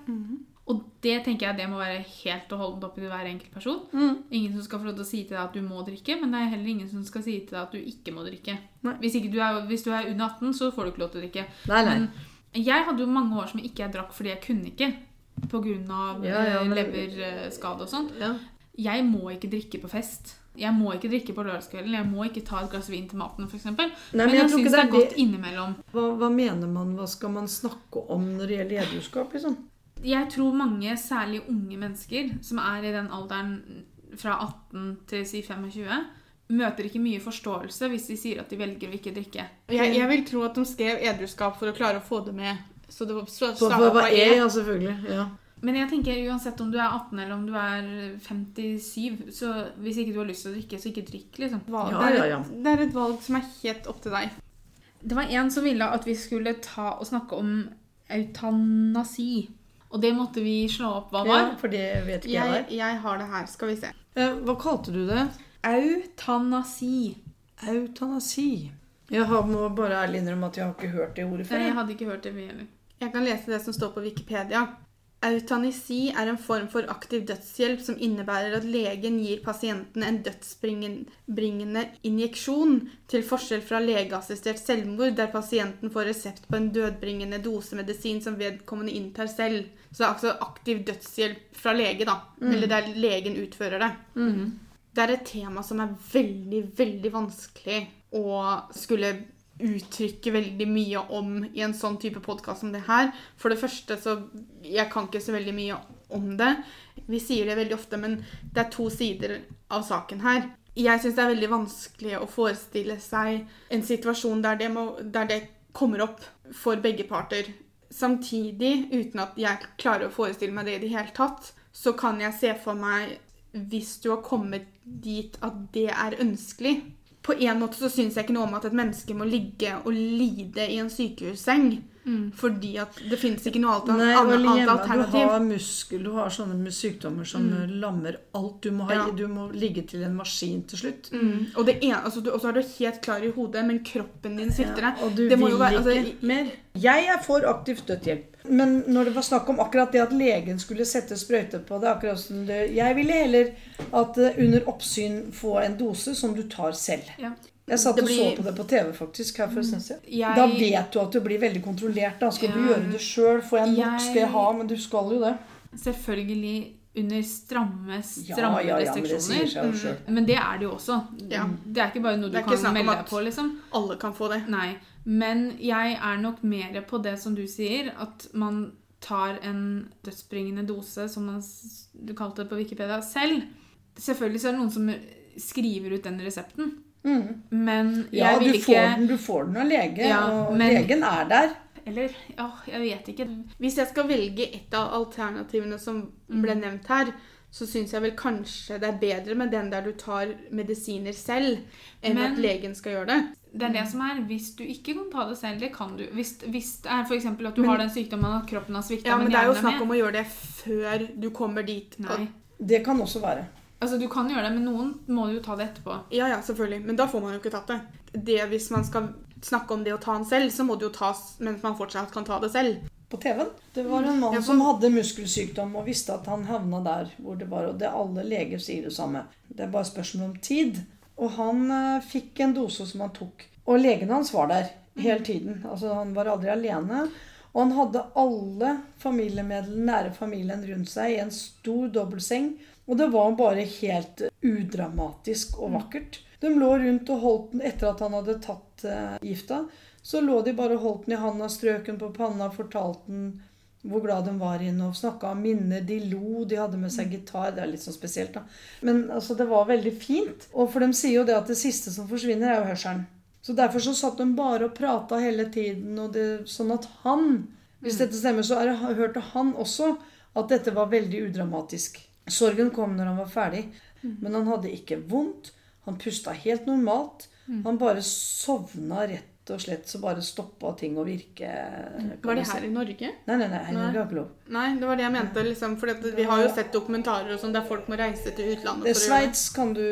Speaker 2: Og det tenker jeg det må være helt og holdent opp til hver enkelt person.
Speaker 3: Mm.
Speaker 2: Ingen som skal få lov til å si til deg at du må drikke, men det er heller ingen som skal si til deg at du ikke må drikke. Hvis, ikke du er, hvis du er under 18, så får du ikke lov til å drikke.
Speaker 3: Nei, nei.
Speaker 2: Men jeg hadde jo mange år som ikke jeg drakk fordi jeg kunne ikke. Pga.
Speaker 3: Ja, ja, men-
Speaker 2: leverskade og sånn.
Speaker 3: Ja.
Speaker 2: Jeg må ikke drikke på fest. Jeg må ikke drikke på lørdagskvelden. Jeg må ikke ta et glass vin til maten, f.eks. Men,
Speaker 3: men
Speaker 2: jeg,
Speaker 3: jeg
Speaker 2: syns det er godt innimellom.
Speaker 3: Hva, hva mener man? Hva skal man snakke om når det gjelder edruskap? Liksom?
Speaker 2: Jeg tror mange, særlig unge mennesker, som er i den alderen fra 18 til si 25, møter ikke mye forståelse hvis de sier at de velger å ikke drikke.
Speaker 1: Jeg, jeg vil tro at de skrev edruskap for å klare å få det med. Så det var så,
Speaker 3: hva er
Speaker 1: E.
Speaker 3: ja, selvfølgelig. Ja.
Speaker 2: Men jeg tenker uansett om du er 18 eller om du er 57, så hvis ikke du har lyst til å drikke, så ikke drikk, liksom.
Speaker 1: Valg.
Speaker 3: Ja,
Speaker 1: det, er et, det er et valg som er helt opp til deg.
Speaker 2: Det var en som ville at vi skulle ta og snakke om eutanasi. Og det måtte vi slå opp hva var.
Speaker 3: ja, for det vet ikke jeg.
Speaker 1: Jeg, jeg har det her. Skal vi se.
Speaker 3: Eh, hva kalte du det?
Speaker 2: Eutanasi.
Speaker 3: Eutanasi. Jeg har, må bare ærlig innrømme at jeg har ikke hørt det ordet før.
Speaker 2: Nei, jeg. hadde ikke hørt det, mye heller.
Speaker 1: Jeg kan lese det som står på Wikipedia. Eutanasi er en form for aktiv dødshjelp som innebærer at legen gir pasienten en dødsbringende injeksjon, til forskjell fra legeassistert selvmord, der pasienten får resept på en dødbringende dose medisin som vedkommende inntar selv. Så det er altså aktiv dødshjelp fra lege, da. Eller der legen utfører det. Det er et tema som er veldig, veldig vanskelig å skulle uttrykke veldig mye om i en sånn type podkast som det her. For det første så Jeg kan ikke så veldig mye om det. Vi sier det veldig ofte, men det er to sider av saken her. Jeg syns det er veldig vanskelig å forestille seg en situasjon der det, må, der det kommer opp for begge parter. Samtidig, uten at jeg klarer å forestille meg det i det hele tatt, så kan jeg se for meg hvis du har kommet dit at det er ønskelig. På en måte så syns jeg ikke noe om at et menneske må ligge og lide i en sykehusseng. Fordi at det finnes ikke noe annet,
Speaker 3: Nei,
Speaker 1: annet, annet alternativ.
Speaker 3: Du har muskel, du har sånne sykdommer som mm. lammer alt. Du må, ha,
Speaker 1: Ja.
Speaker 3: du må ligge til en maskin til slutt.
Speaker 1: Mm. Og, ene, altså, du, så er du helt klar i hodet, men kroppen din svikter deg.
Speaker 3: Ja, og du
Speaker 1: Det
Speaker 3: vil
Speaker 1: jo være- altså,
Speaker 3: ikke mer. Jeg er for aktivt dødshjelp. Men når det var snakk om akkurat det at legen skulle sette sprøyte på det, akkurat som det, Jeg ville heller at eh, under oppsyn få en dose som du tar selv.
Speaker 2: Ja.
Speaker 3: Jeg satt og
Speaker 1: blir-
Speaker 3: så på det på TV faktisk her for en stund siden.
Speaker 2: Jeg-
Speaker 3: Da vet du at du blir veldig kontrollert. Da skal du gjøre det sjøl. Får jeg nok, skal jeg ha. Men du skal jo det.
Speaker 2: Selvfølgelig under stramme,
Speaker 3: Ja,
Speaker 2: stramme
Speaker 3: ja, ja, men det
Speaker 2: restriksjoner.
Speaker 3: seg jo sjøl.
Speaker 2: Men det er det jo også.
Speaker 1: Ja.
Speaker 2: Det er ikke bare noe du
Speaker 1: Det
Speaker 2: kan melde deg på, liksom.
Speaker 1: Alle kan få det.
Speaker 2: Nei. Men jeg er nok mer på det som du sier, at man tar en dødsbringende dose, som man, du kalte det på Wikipedia, selv. Selvfølgelig så er det noen som skriver ut den resepten.
Speaker 3: Mm.
Speaker 2: Men jeg
Speaker 3: Ja, du
Speaker 2: vil
Speaker 3: får,
Speaker 2: ikke
Speaker 3: den, du får den av lege,
Speaker 2: Ja,
Speaker 3: og
Speaker 2: men-
Speaker 3: legen er der.
Speaker 2: Eller ja, jeg vet ikke.
Speaker 1: Hvis jeg skal velge et av alternativene som ble nevnt her, så syns jeg vel kanskje det er bedre med den der du tar medisiner selv, enn
Speaker 2: Men-
Speaker 1: at legen skal gjøre det.
Speaker 2: Det er det som er. Hvis du ikke kan ta det selv, det kan du. Hvis, hvis det er f.eks. at du
Speaker 1: Men-
Speaker 2: har den sykdommen at kroppen har svikta,
Speaker 1: Ja, men
Speaker 2: men
Speaker 1: det er jo snakk om å gjøre det før du kommer dit.
Speaker 2: Nei.
Speaker 3: Det kan også være.
Speaker 2: Altså, du kan gjøre det, men noen må jo ta det etterpå.
Speaker 1: Ja, ja, selvfølgelig. Men da får man jo ikke tatt det. det. Hvis man skal snakke om det å ta den selv, så må det jo tas mens man fortsatt kan ta det selv.
Speaker 3: På TV-en. Det var en mann
Speaker 1: Ja, for-
Speaker 3: som hadde muskelsykdom og visste at han havna der hvor det var. Og det alle leger sier det samme. Det er bare spørsmål om tid. Og han eh, fikk en dose som han tok. Og legen hans var der hele tiden. Altså Han var aldri alene. Og han hadde alle familiemedlemmene, nære familien rundt seg i en stor dobbeltseng. Og det var bare helt udramatisk og vakkert. De lå rundt og holdt den etter at han hadde tatt eh, gifta. Så lå de bare og holdt den i handa, strøk den på panna, fortalte den hvor glad de var i henne og snakka om minner. De lo, de hadde med seg gitar. Det er litt sånn spesielt, da. Men altså, det var veldig fint. Og for de sier jo det at det siste som forsvinner, er jo hørselen. Så derfor så satt de bare og prata hele tiden, og det, sånn at han Hvis dette stemmer, så er det, hørte han også at dette var veldig udramatisk. Sorgen kom når han var ferdig, men han hadde ikke vondt. Han pusta helt normalt. Han bare sovna rett og slett, så bare stoppa ting å virke.
Speaker 1: Var det her i Norge?
Speaker 3: Nei, nei, nei.
Speaker 1: Nei.
Speaker 3: Norge.
Speaker 1: Nei, det var det jeg mente. liksom, for Vi har jo sett dokumentarer og sånn der folk må reise til utlandet.
Speaker 3: Sveits kan du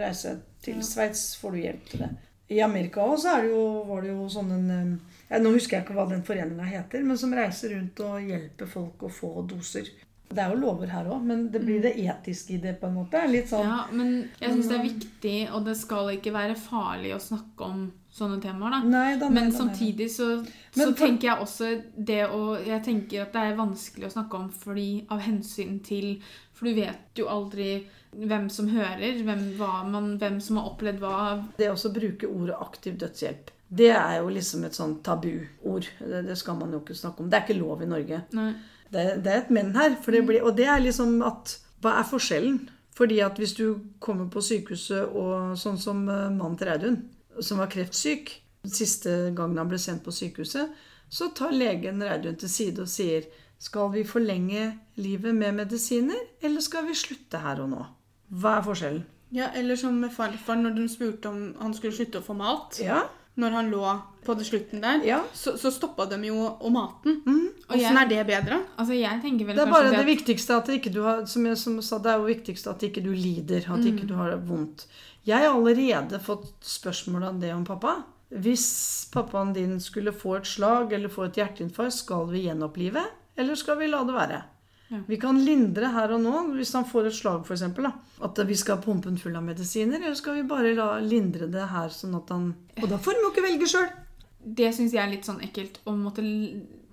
Speaker 3: reise til. Sveits får du hjelp til det. I Amerika også det jo, var det jo sånn en jeg, Nå husker jeg ikke hva den foreninga heter, men som reiser rundt og hjelper folk å få doser. Det er jo lover her òg, men det blir det etiske i det, på en måte. Litt sånn
Speaker 2: Ja, men jeg syns det er viktig, og det skal ikke være farlig å snakke om sånne temaer. da.
Speaker 3: Nei da,
Speaker 2: Men samtidig så,
Speaker 3: Men
Speaker 2: så
Speaker 3: for-
Speaker 2: tenker jeg også det å Jeg tenker at det er vanskelig å snakke om fordi av hensyn til For du vet jo aldri hvem som hører, hvem, hva man, hvem som har opplevd hva.
Speaker 3: Det å bruke ordet aktiv dødshjelp, det er jo liksom et sånn tabuord. Det, det skal man jo ikke snakke om. Det er ikke lov i Norge.
Speaker 2: Nei.
Speaker 3: Det, det er et men her. For det blir, og det er liksom at Hva er forskjellen? Fordi at hvis du kommer på sykehuset og sånn som eh, mannen til Reidun, som var kreftsyk Siste gangen han ble sendt på sykehuset, så tar legen Reidun til side og sier Skal vi forlenge livet med medisiner, eller skal vi slutte her og nå? Hva er forskjellen?
Speaker 1: Ja, Eller som med farfar, når de spurte om han skulle slutte å få mat.
Speaker 3: Ja,
Speaker 1: Når han lå på det slutten der,
Speaker 3: ja.
Speaker 1: så, så stoppa de jo og maten.
Speaker 2: Jeg-
Speaker 1: Åssen er det bedre?
Speaker 2: Altså, jeg tenker vel
Speaker 3: Det er bare
Speaker 2: det at
Speaker 3: viktigste at ikke du har Som jeg som sa, det er jo viktigst at ikke du lider. At ikke du har det vondt. Jeg har allerede fått spørsmål om det om pappa. Hvis pappaen din skulle få et slag eller få et hjerteinfarkt, skal vi gjenopplive? Eller skal vi la det være?
Speaker 2: Ja.
Speaker 3: Vi kan lindre her og nå hvis han får et slag, f.eks. At vi skal pumpe den full av medisiner. Eller skal vi bare la, lindre det her sånn at han Og da får han jo ikke velge sjøl.
Speaker 2: Det syns jeg er litt sånn ekkelt å måtte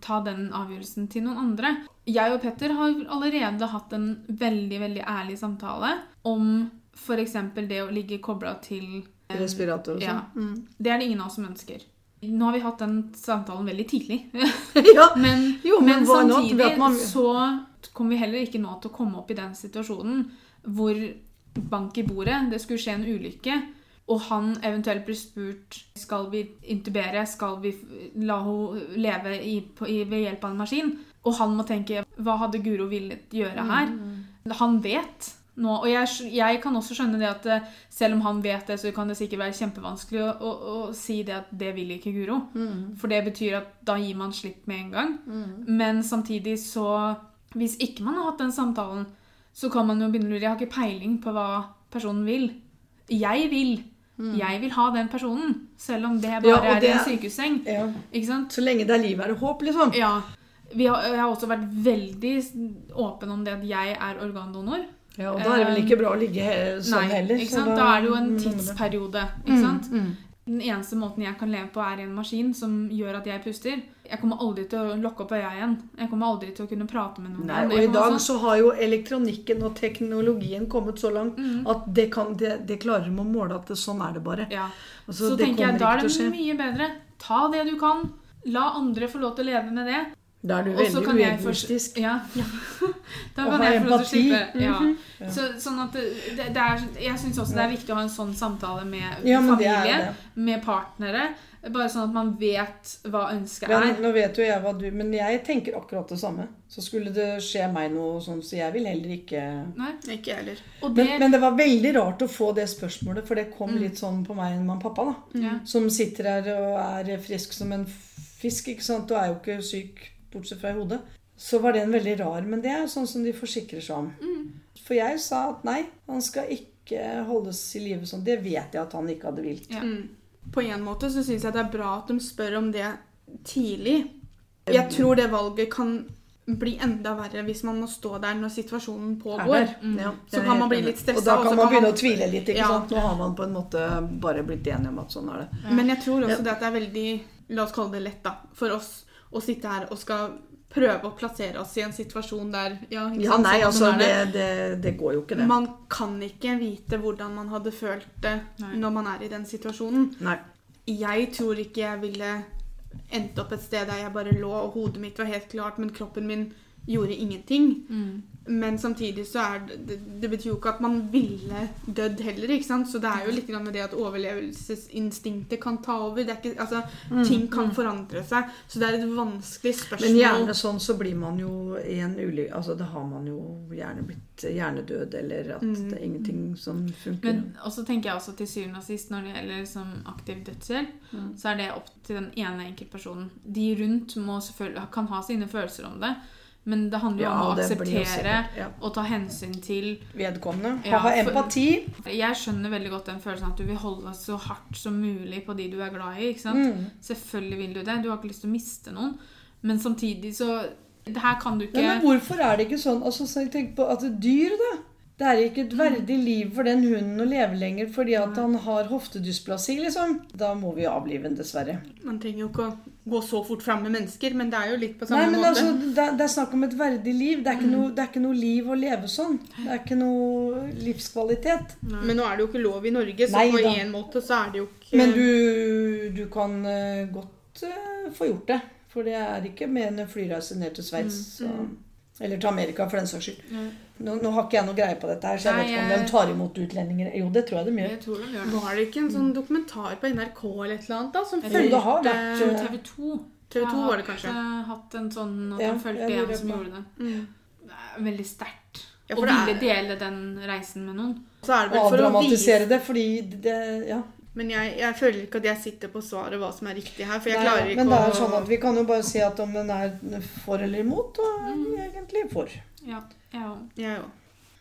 Speaker 2: ta den avgjørelsen til noen andre. Jeg og Petter har allerede hatt en veldig veldig ærlig samtale om f.eks. det å ligge kobla til
Speaker 3: Respirator og
Speaker 2: Ja.
Speaker 3: sånn. Mm.
Speaker 2: Det er det ingen av oss som ønsker. Nå har vi hatt den samtalen veldig tidlig.
Speaker 3: ja.
Speaker 2: Men,
Speaker 3: Jo, men
Speaker 2: men samtidig
Speaker 3: man-
Speaker 2: så kommer vi heller ikke nå til å komme opp i den situasjonen hvor bank i bordet, det skulle skje en ulykke, og han eventuelt blir spurt skal vi intubere, skal vi la henne leve i, på, i, ved hjelp av en maskin, og han må tenke hva hadde Guro villet gjøre her? Han vet nå, og jeg, jeg kan også skjønne det at eh, selv om han vet det, så kan det sikkert være kjempevanskelig å, å, å si det at det vil ikke Guro. For det betyr at da gir man slipp med en gang. Men samtidig så Hvis ikke man har hatt den samtalen, så kan man jo begynne å lure. Jeg har ikke peiling på hva personen vil. Jeg vil. Jeg vil ha den personen, selv om det bare
Speaker 3: Ja, og
Speaker 2: er i en sykehusseng.
Speaker 3: ja.
Speaker 2: Ikke sant?
Speaker 3: Så lenge det er liv, er det håp, liksom.
Speaker 2: Ja. Vi har, jeg har også vært veldig åpen om det at jeg er organdonor.
Speaker 3: Ja, og da er det vel ikke bra å ligge sånn
Speaker 2: Nei,
Speaker 3: heller.
Speaker 2: ikke
Speaker 3: så
Speaker 2: da, Da er det jo en tidsperiode. Ikke sant?
Speaker 3: Mm, mm.
Speaker 2: Den eneste måten jeg kan leve på, er i en maskin som gjør at jeg puster. Jeg kommer aldri til å lokke opp øya igjen. Jeg kommer aldri til å kunne prate med noen
Speaker 3: Nei, og i dag så har jo elektronikken og teknologien kommet så langt
Speaker 2: Mm.
Speaker 3: at det, kan, det, det klarer de å måle at det, sånn er det bare.
Speaker 2: ja.
Speaker 3: Altså,
Speaker 2: Så
Speaker 3: det
Speaker 2: tenker jeg, da er det mye bedre. Ta det du kan. La andre få lov til å leve med det.
Speaker 3: Da er du veldig uegoistisk.
Speaker 2: Ja. da kan jeg få lov til å slippe. Ja.
Speaker 3: Ja.
Speaker 2: Så, sånn at det, det, er, jeg syns også det er viktig å ha en sånn samtale med
Speaker 3: Ja, familie, det det.
Speaker 2: med partnere. Bare sånn at man vet hva ønsket er.
Speaker 3: nå vet jo jeg hva du Men jeg tenker akkurat det samme. Så skulle det skje meg noe sånn, så jeg vil heller ikke
Speaker 2: Nei.
Speaker 1: Ikke heller.
Speaker 2: Det
Speaker 3: men, men det var veldig rart å få det spørsmålet, for det kom
Speaker 2: Mm.
Speaker 3: litt sånn på meg med pappa. da
Speaker 2: Mm.
Speaker 3: Som sitter her og er frisk som en fisk, ikke sant? og er jo ikke syk bortsett fra i hodet. Så var den veldig rar. Men det er sånn som de forsikrer seg om.
Speaker 2: Mm.
Speaker 3: For jeg sa at nei, han skal ikke holdes i live sånn. Det vet jeg at han ikke hadde vilt.
Speaker 2: Ja.
Speaker 1: Mm. På en måte så syns jeg det er bra at de spør om det tidlig. Jeg tror det valget kan bli enda verre hvis man må stå der når situasjonen pågår.
Speaker 2: Mm.
Speaker 3: Ja,
Speaker 1: Så kan man bli litt stresset,
Speaker 3: Og da kan
Speaker 1: så
Speaker 3: man
Speaker 1: kan
Speaker 3: begynne
Speaker 1: man-
Speaker 3: å tvile litt. ikke
Speaker 1: Ja.
Speaker 3: sant? Nå har man på en måte bare blitt enige om at sånn er det.
Speaker 1: Men jeg tror også
Speaker 3: Ja.
Speaker 1: det at det er veldig La oss kalle det lett, da. For oss å sitte her og skal prøve å plassere oss i en situasjon der Ja,
Speaker 3: Ja, nei, altså, det, det, det går jo ikke, det.
Speaker 1: Man kan ikke vite hvordan man hadde følt det
Speaker 2: Nei.
Speaker 1: når man er i den situasjonen.
Speaker 3: Nei.
Speaker 1: Jeg tror ikke jeg ville endt opp et sted der jeg bare lå, og hodet mitt var helt klart, men kroppen min gjorde ingenting.
Speaker 2: Mm.
Speaker 1: Men samtidig så er det, det betyr jo ikke at man ville dødd heller, ikke sant? Så det er jo litt med det at overlevelsesinstinktet kan ta over. Det er ikke, altså, ting kan forandre seg. Så det er et vanskelig spørsmål.
Speaker 3: Men gjerne sånn så blir man jo i en ulykke Altså da har man jo gjerne blitt hjernedød, eller at
Speaker 1: Mm.
Speaker 3: det er ingenting som funker.
Speaker 2: Men også tenker jeg også til syvende og sist når det gjelder som aktiv dødshjelp,
Speaker 3: Mm.
Speaker 2: så er det opp til den ene enkeltpersonen. De rundt må selvfølgelig, kan ha sine følelser om det, men det handler jo
Speaker 3: Ja,
Speaker 2: om å akseptere
Speaker 3: ja.
Speaker 2: og ta hensyn til
Speaker 3: Vedkommende.
Speaker 2: Ja,
Speaker 3: ha empati.
Speaker 2: Jeg skjønner veldig godt den følelsen at du vil holde deg så hardt som mulig på de du er glad i.
Speaker 3: Mm.
Speaker 2: Selvfølgelig vil du det. Du har ikke lyst til å miste noen. Men samtidig så Det her kan du ikke
Speaker 3: Men, men hvorfor er det ikke sånn altså, så jeg på at det dyr, da Det er ikke et verdig liv for den hunden å leve lenger fordi at han har hoftedysplasi, liksom. Da må vi avlive den, dessverre.
Speaker 1: Man trenger jo ikke å gå så fort fram med mennesker, men det er jo litt på
Speaker 3: Nei,
Speaker 1: samme
Speaker 3: men
Speaker 1: måte.
Speaker 3: altså, det, er- det er snakk om et verdig liv. Det er,
Speaker 2: Mm.
Speaker 3: ikke noe, det er ikke noe liv å leve sånn. Det er ikke noe livskvalitet.
Speaker 1: Men nå er det jo ikke lov i Norge, så
Speaker 3: Nei
Speaker 1: på
Speaker 3: én
Speaker 1: en måte så er det jo ikke
Speaker 3: Men du, du kan eh, godt eh, få gjort det. For det er ikke med en flyreise ned til Sveits.
Speaker 2: Mm,
Speaker 3: så- Eller til Amerika, for den saks skyld.
Speaker 2: Mm.
Speaker 3: Nå, nå har ikke jeg noe greie på dette her, så jeg
Speaker 2: Nei,
Speaker 3: vet ikke om
Speaker 2: jeg-
Speaker 3: de tar imot utlendinger. Jo, det tror jeg de gjør.
Speaker 2: Jeg tror de gjør.
Speaker 1: Var det ikke en sånn dokumentar på NRK eller et eller annet da, som fulgte
Speaker 3: eh,
Speaker 2: TV 2
Speaker 1: TV 2 var det kanskje.
Speaker 2: Jeg har hatt en sånn at
Speaker 3: Ja,
Speaker 2: han fulgte en som gjorde det.
Speaker 1: Mm.
Speaker 2: Det er veldig sterkt.
Speaker 1: Ja,
Speaker 2: Å ville dele den reisen med noen.
Speaker 1: Så er det vel for å vise
Speaker 3: Avdramatisere det, fordi det Ja.
Speaker 1: Men jeg, jeg føler ikke at jeg sitter på svaret hva som er riktig her, for jeg
Speaker 3: Nei,
Speaker 1: klarer ikke å...
Speaker 3: men det er sånn at vi kan jo bare si at om den er for eller imot, og
Speaker 2: Mm.
Speaker 3: egentlig for.
Speaker 2: Ja, jeg òg.
Speaker 1: Ja.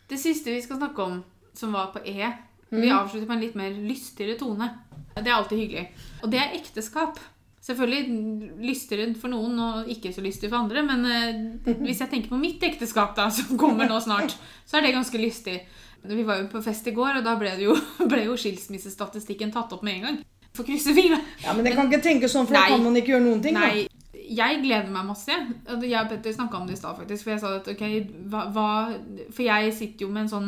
Speaker 2: Det siste vi skal snakke om, som var på E
Speaker 3: Mm.
Speaker 2: Vi avslutter på en litt mer lystigere tone. Det er alltid hyggelig. Og det er ekteskap. Selvfølgelig lystigere for noen og ikke så lystig for andre, men eh, hvis jeg tenker på mitt ekteskap, da, som kommer nå snart, så er det ganske lystig. Vi var jo på fest i går, og da ble, det jo, ble jo skilsmissestatistikken tatt opp med en gang. Får krysse fingra.
Speaker 3: Ja, Men jeg kan ikke tenke sånn, for da kan man ikke gjøre noen ting. da.
Speaker 2: Nei, jeg gleder meg masse. Jeg og Petter snakka om det i stad, faktisk. For jeg sa at ok, hva, hva For jeg sitter jo med en sånn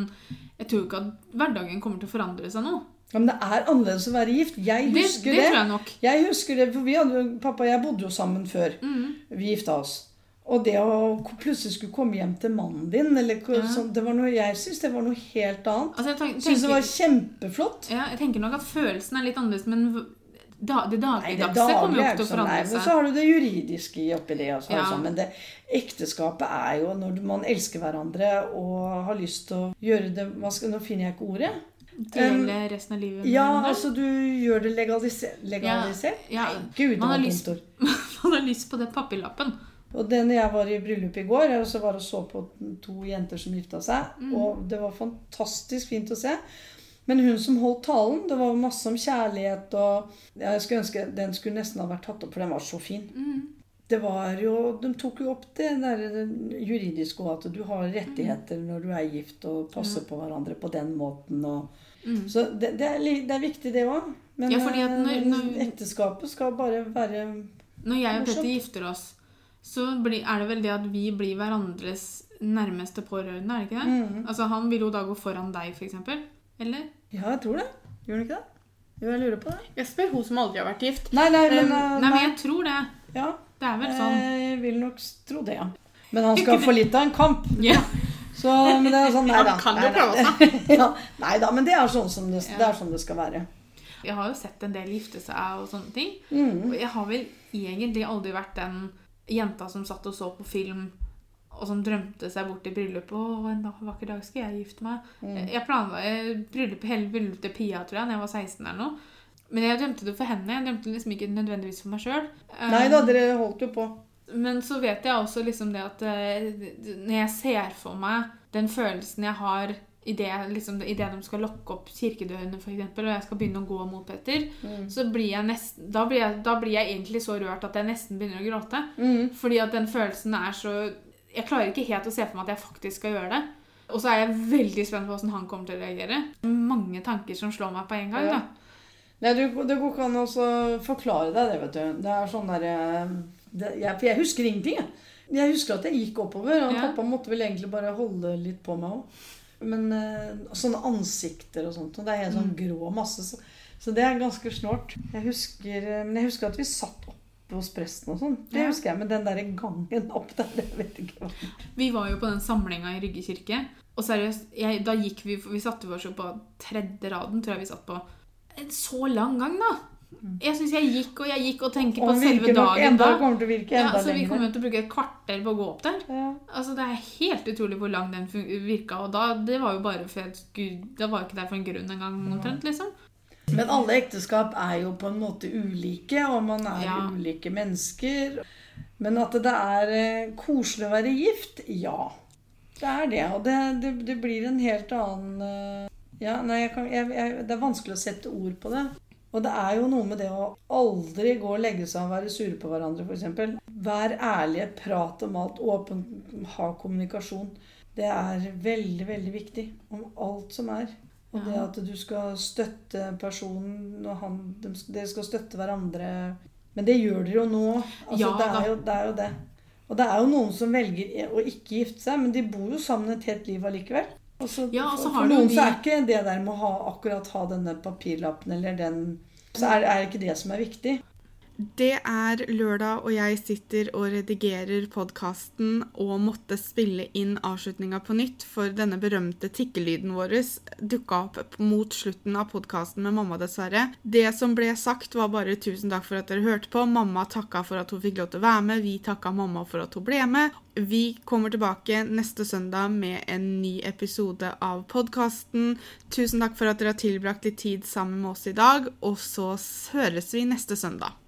Speaker 2: Jeg tror ikke at hverdagen kommer til å forandre seg nå.
Speaker 3: Ja, men det er annerledes å være gift. Jeg husker
Speaker 2: det
Speaker 3: det.
Speaker 2: tror jeg nok.
Speaker 3: Jeg husker det, for vi hadde, Pappa og jeg bodde jo sammen før
Speaker 2: Mm.
Speaker 3: vi gifta oss. Og det å plutselig skulle komme hjem til mannen din eller,
Speaker 2: Ja.
Speaker 3: sånn, det var noe, Jeg syns det var noe helt annet.
Speaker 2: Altså, jeg
Speaker 3: synes det var kjempeflott.
Speaker 2: ja, jeg tenker nok at følelsen er litt annerledes, men da, det dagligdagse kommer jo ikke til å
Speaker 3: sånn,
Speaker 2: forandre
Speaker 3: men så har du det juridiske oppi det. Også,
Speaker 2: Ja.
Speaker 3: altså, men det, ekteskapet er jo når man elsker hverandre og har lyst til å gjøre det skal, Nå finner jeg ikke ordet.
Speaker 2: Dele resten av livet
Speaker 3: Ja,
Speaker 2: hverandre.
Speaker 3: altså du gjør det legalisert. legalisert?
Speaker 2: Ja,
Speaker 3: Nei, gud,
Speaker 2: man har lyst- Man har lyst på den papirlappen.
Speaker 3: Og det når jeg var i bryllup i går, jeg også var og så på to jenter som gifta seg.
Speaker 2: Mm.
Speaker 3: Og det var fantastisk fint å se. Men hun som holdt talen, det var masse om kjærlighet og Jeg skulle ønske den skulle nesten ha vært tatt opp, for den var så fin.
Speaker 2: Mm.
Speaker 3: Det var jo, De tok jo opp det der juridiske og at du har rettigheter når du er gift og passer på hverandre på den måten. Og,
Speaker 2: Mm.
Speaker 3: Så det, det, er, det er viktig, det òg. Men
Speaker 2: Ja, at når-
Speaker 3: eh,
Speaker 2: når-
Speaker 3: ekteskapet skal bare være
Speaker 2: Når jeg og. Petter gifter oss, så blir, er det vel det at vi blir hverandres nærmeste pårørende, er det ikke det?
Speaker 3: mm.
Speaker 2: Altså Han vil jo da gå foran deg, f.eks. Eller?
Speaker 3: Ja, jeg tror det. Gjør han ikke det? Jo, jeg lurer på det.
Speaker 1: Jeg spør hun som aldri har vært gift.
Speaker 3: Nei, nei, men,
Speaker 1: Um,
Speaker 3: eh,
Speaker 2: Nei, men jeg tror det.
Speaker 3: Ja,
Speaker 2: Det er vel sånn.
Speaker 3: jeg vil nok tro det, ja. Men han skal få litt av en kamp.
Speaker 2: Ja.
Speaker 3: Så, men det er sånn, nei da.
Speaker 1: Han kan jo prøve
Speaker 3: seg. ja, nei da, men det er sånn som det,
Speaker 2: Ja.
Speaker 3: det, er sånn det skal være.
Speaker 2: Jeg har jo sett en del gifte seg og sånne ting.
Speaker 3: Mm.
Speaker 2: Og jeg har vel egentlig aldri vært den jenta som satt og så på film og som drømte seg bort i bryllupet. 'Å, en vakker dag skal jeg gifte meg.'
Speaker 3: Mm.
Speaker 2: Jeg planla bryllupet hele bryllupet til Pia, tror jeg, da jeg var 16 eller noe. Men jeg drømte det for henne. Jeg drømte liksom ikke nødvendigvis for meg sjøl.
Speaker 3: Nei da, dere holdt jo på.
Speaker 2: Men så vet jeg også liksom det at eh, når jeg ser for meg den følelsen jeg har idet liksom, i det de skal lokke opp kirkedørene, eksempel, og jeg skal begynne å gå mot Petter,
Speaker 3: Mm.
Speaker 2: så blir jeg nesten, da, blir jeg, da blir jeg egentlig så rørt at jeg nesten begynner å gråte.
Speaker 3: Mm.
Speaker 2: Fordi at den følelsen er så Jeg klarer ikke helt å se for meg at jeg faktisk skal gjøre det. Og så er jeg veldig spent på hvordan han kommer til å reagere. Mange tanker som slår meg på en gang.
Speaker 3: Ja.
Speaker 2: da.
Speaker 3: Nei, du, det går ikke an å også forklare deg det, vet du. Det er sånn derre jeg, For jeg husker ingenting, jeg. Jeg husker at jeg gikk oppover, og
Speaker 2: Ja.
Speaker 3: pappa måtte vel egentlig bare holde litt på meg òg. Men eh, sånne ansikter og sånt, og det er helt sånn
Speaker 2: Mm.
Speaker 3: grå masse, så, så det er ganske snålt. Jeg husker, eh, men jeg husker at vi satt oppe hos presten og sånn. Det
Speaker 2: Ja.
Speaker 3: husker jeg. Men den der gangen opp der, det vet jeg ikke hva
Speaker 2: Vi var jo på den samlinga i Rygge kirke. Og seriøst, jeg, da gikk vi Vi satte oss jo på tredje raden, tror jeg vi satt på. En så lang gang, da! Jeg syns jeg gikk og jeg gikk og tenkte på selve dagen
Speaker 3: enda,
Speaker 2: da.
Speaker 3: kommer til å virke
Speaker 2: Ja,
Speaker 3: enda
Speaker 2: så vi
Speaker 3: lenger.
Speaker 2: kommer til å bruke et kvarter på å gå opp der.
Speaker 3: Ja.
Speaker 2: Altså, Det er helt utrolig hvor lang den virka. Og da, det var jo bare for jeg gud, Da var jeg ikke der for en grunn engang, omtrent. liksom.
Speaker 3: Men alle ekteskap er jo på en måte ulike, og man er
Speaker 2: Ja.
Speaker 3: ulike mennesker. Men at det er eh, koselig å være gift, ja. Det er det. Og det, det, det blir en helt annen eh, Ja, nei, jeg kan, jeg, jeg, det er vanskelig å sette ord på det. Og det er jo noe med det å aldri gå og legge seg og være sure på hverandre, f.eks. Vær ærlige, prat om alt, åpen, ha kommunikasjon. Det er veldig, veldig viktig om alt som er. Og det at du skal støtte personen, og han, de, dere skal støtte hverandre. Men det gjør dere jo nå. Altså,
Speaker 2: Ja,
Speaker 3: det, er jo, det er jo det. Og det er jo noen som velger å ikke gifte seg, men de bor jo sammen et helt liv allikevel. Og
Speaker 2: Ja, og
Speaker 3: for, for noen så er ikke det der med å ha, akkurat ha denne papirlappen eller den Så er, er ikke det som er viktig.
Speaker 1: Det er lørdag, og jeg sitter og redigerer podkasten og måtte spille inn avslutninga på nytt, for denne berømte tikkelyden vår dukka opp mot slutten av podkasten med mamma, dessverre. Det som ble sagt, var bare 'tusen takk for at dere hørte på'. Mamma takka for at hun fikk lov til å være med. Vi takka mamma for at hun ble med. Vi kommer tilbake neste søndag med en ny episode av podkasten. Tusen takk for at dere har tilbrakt litt tid sammen med oss i dag, og så høres vi neste søndag.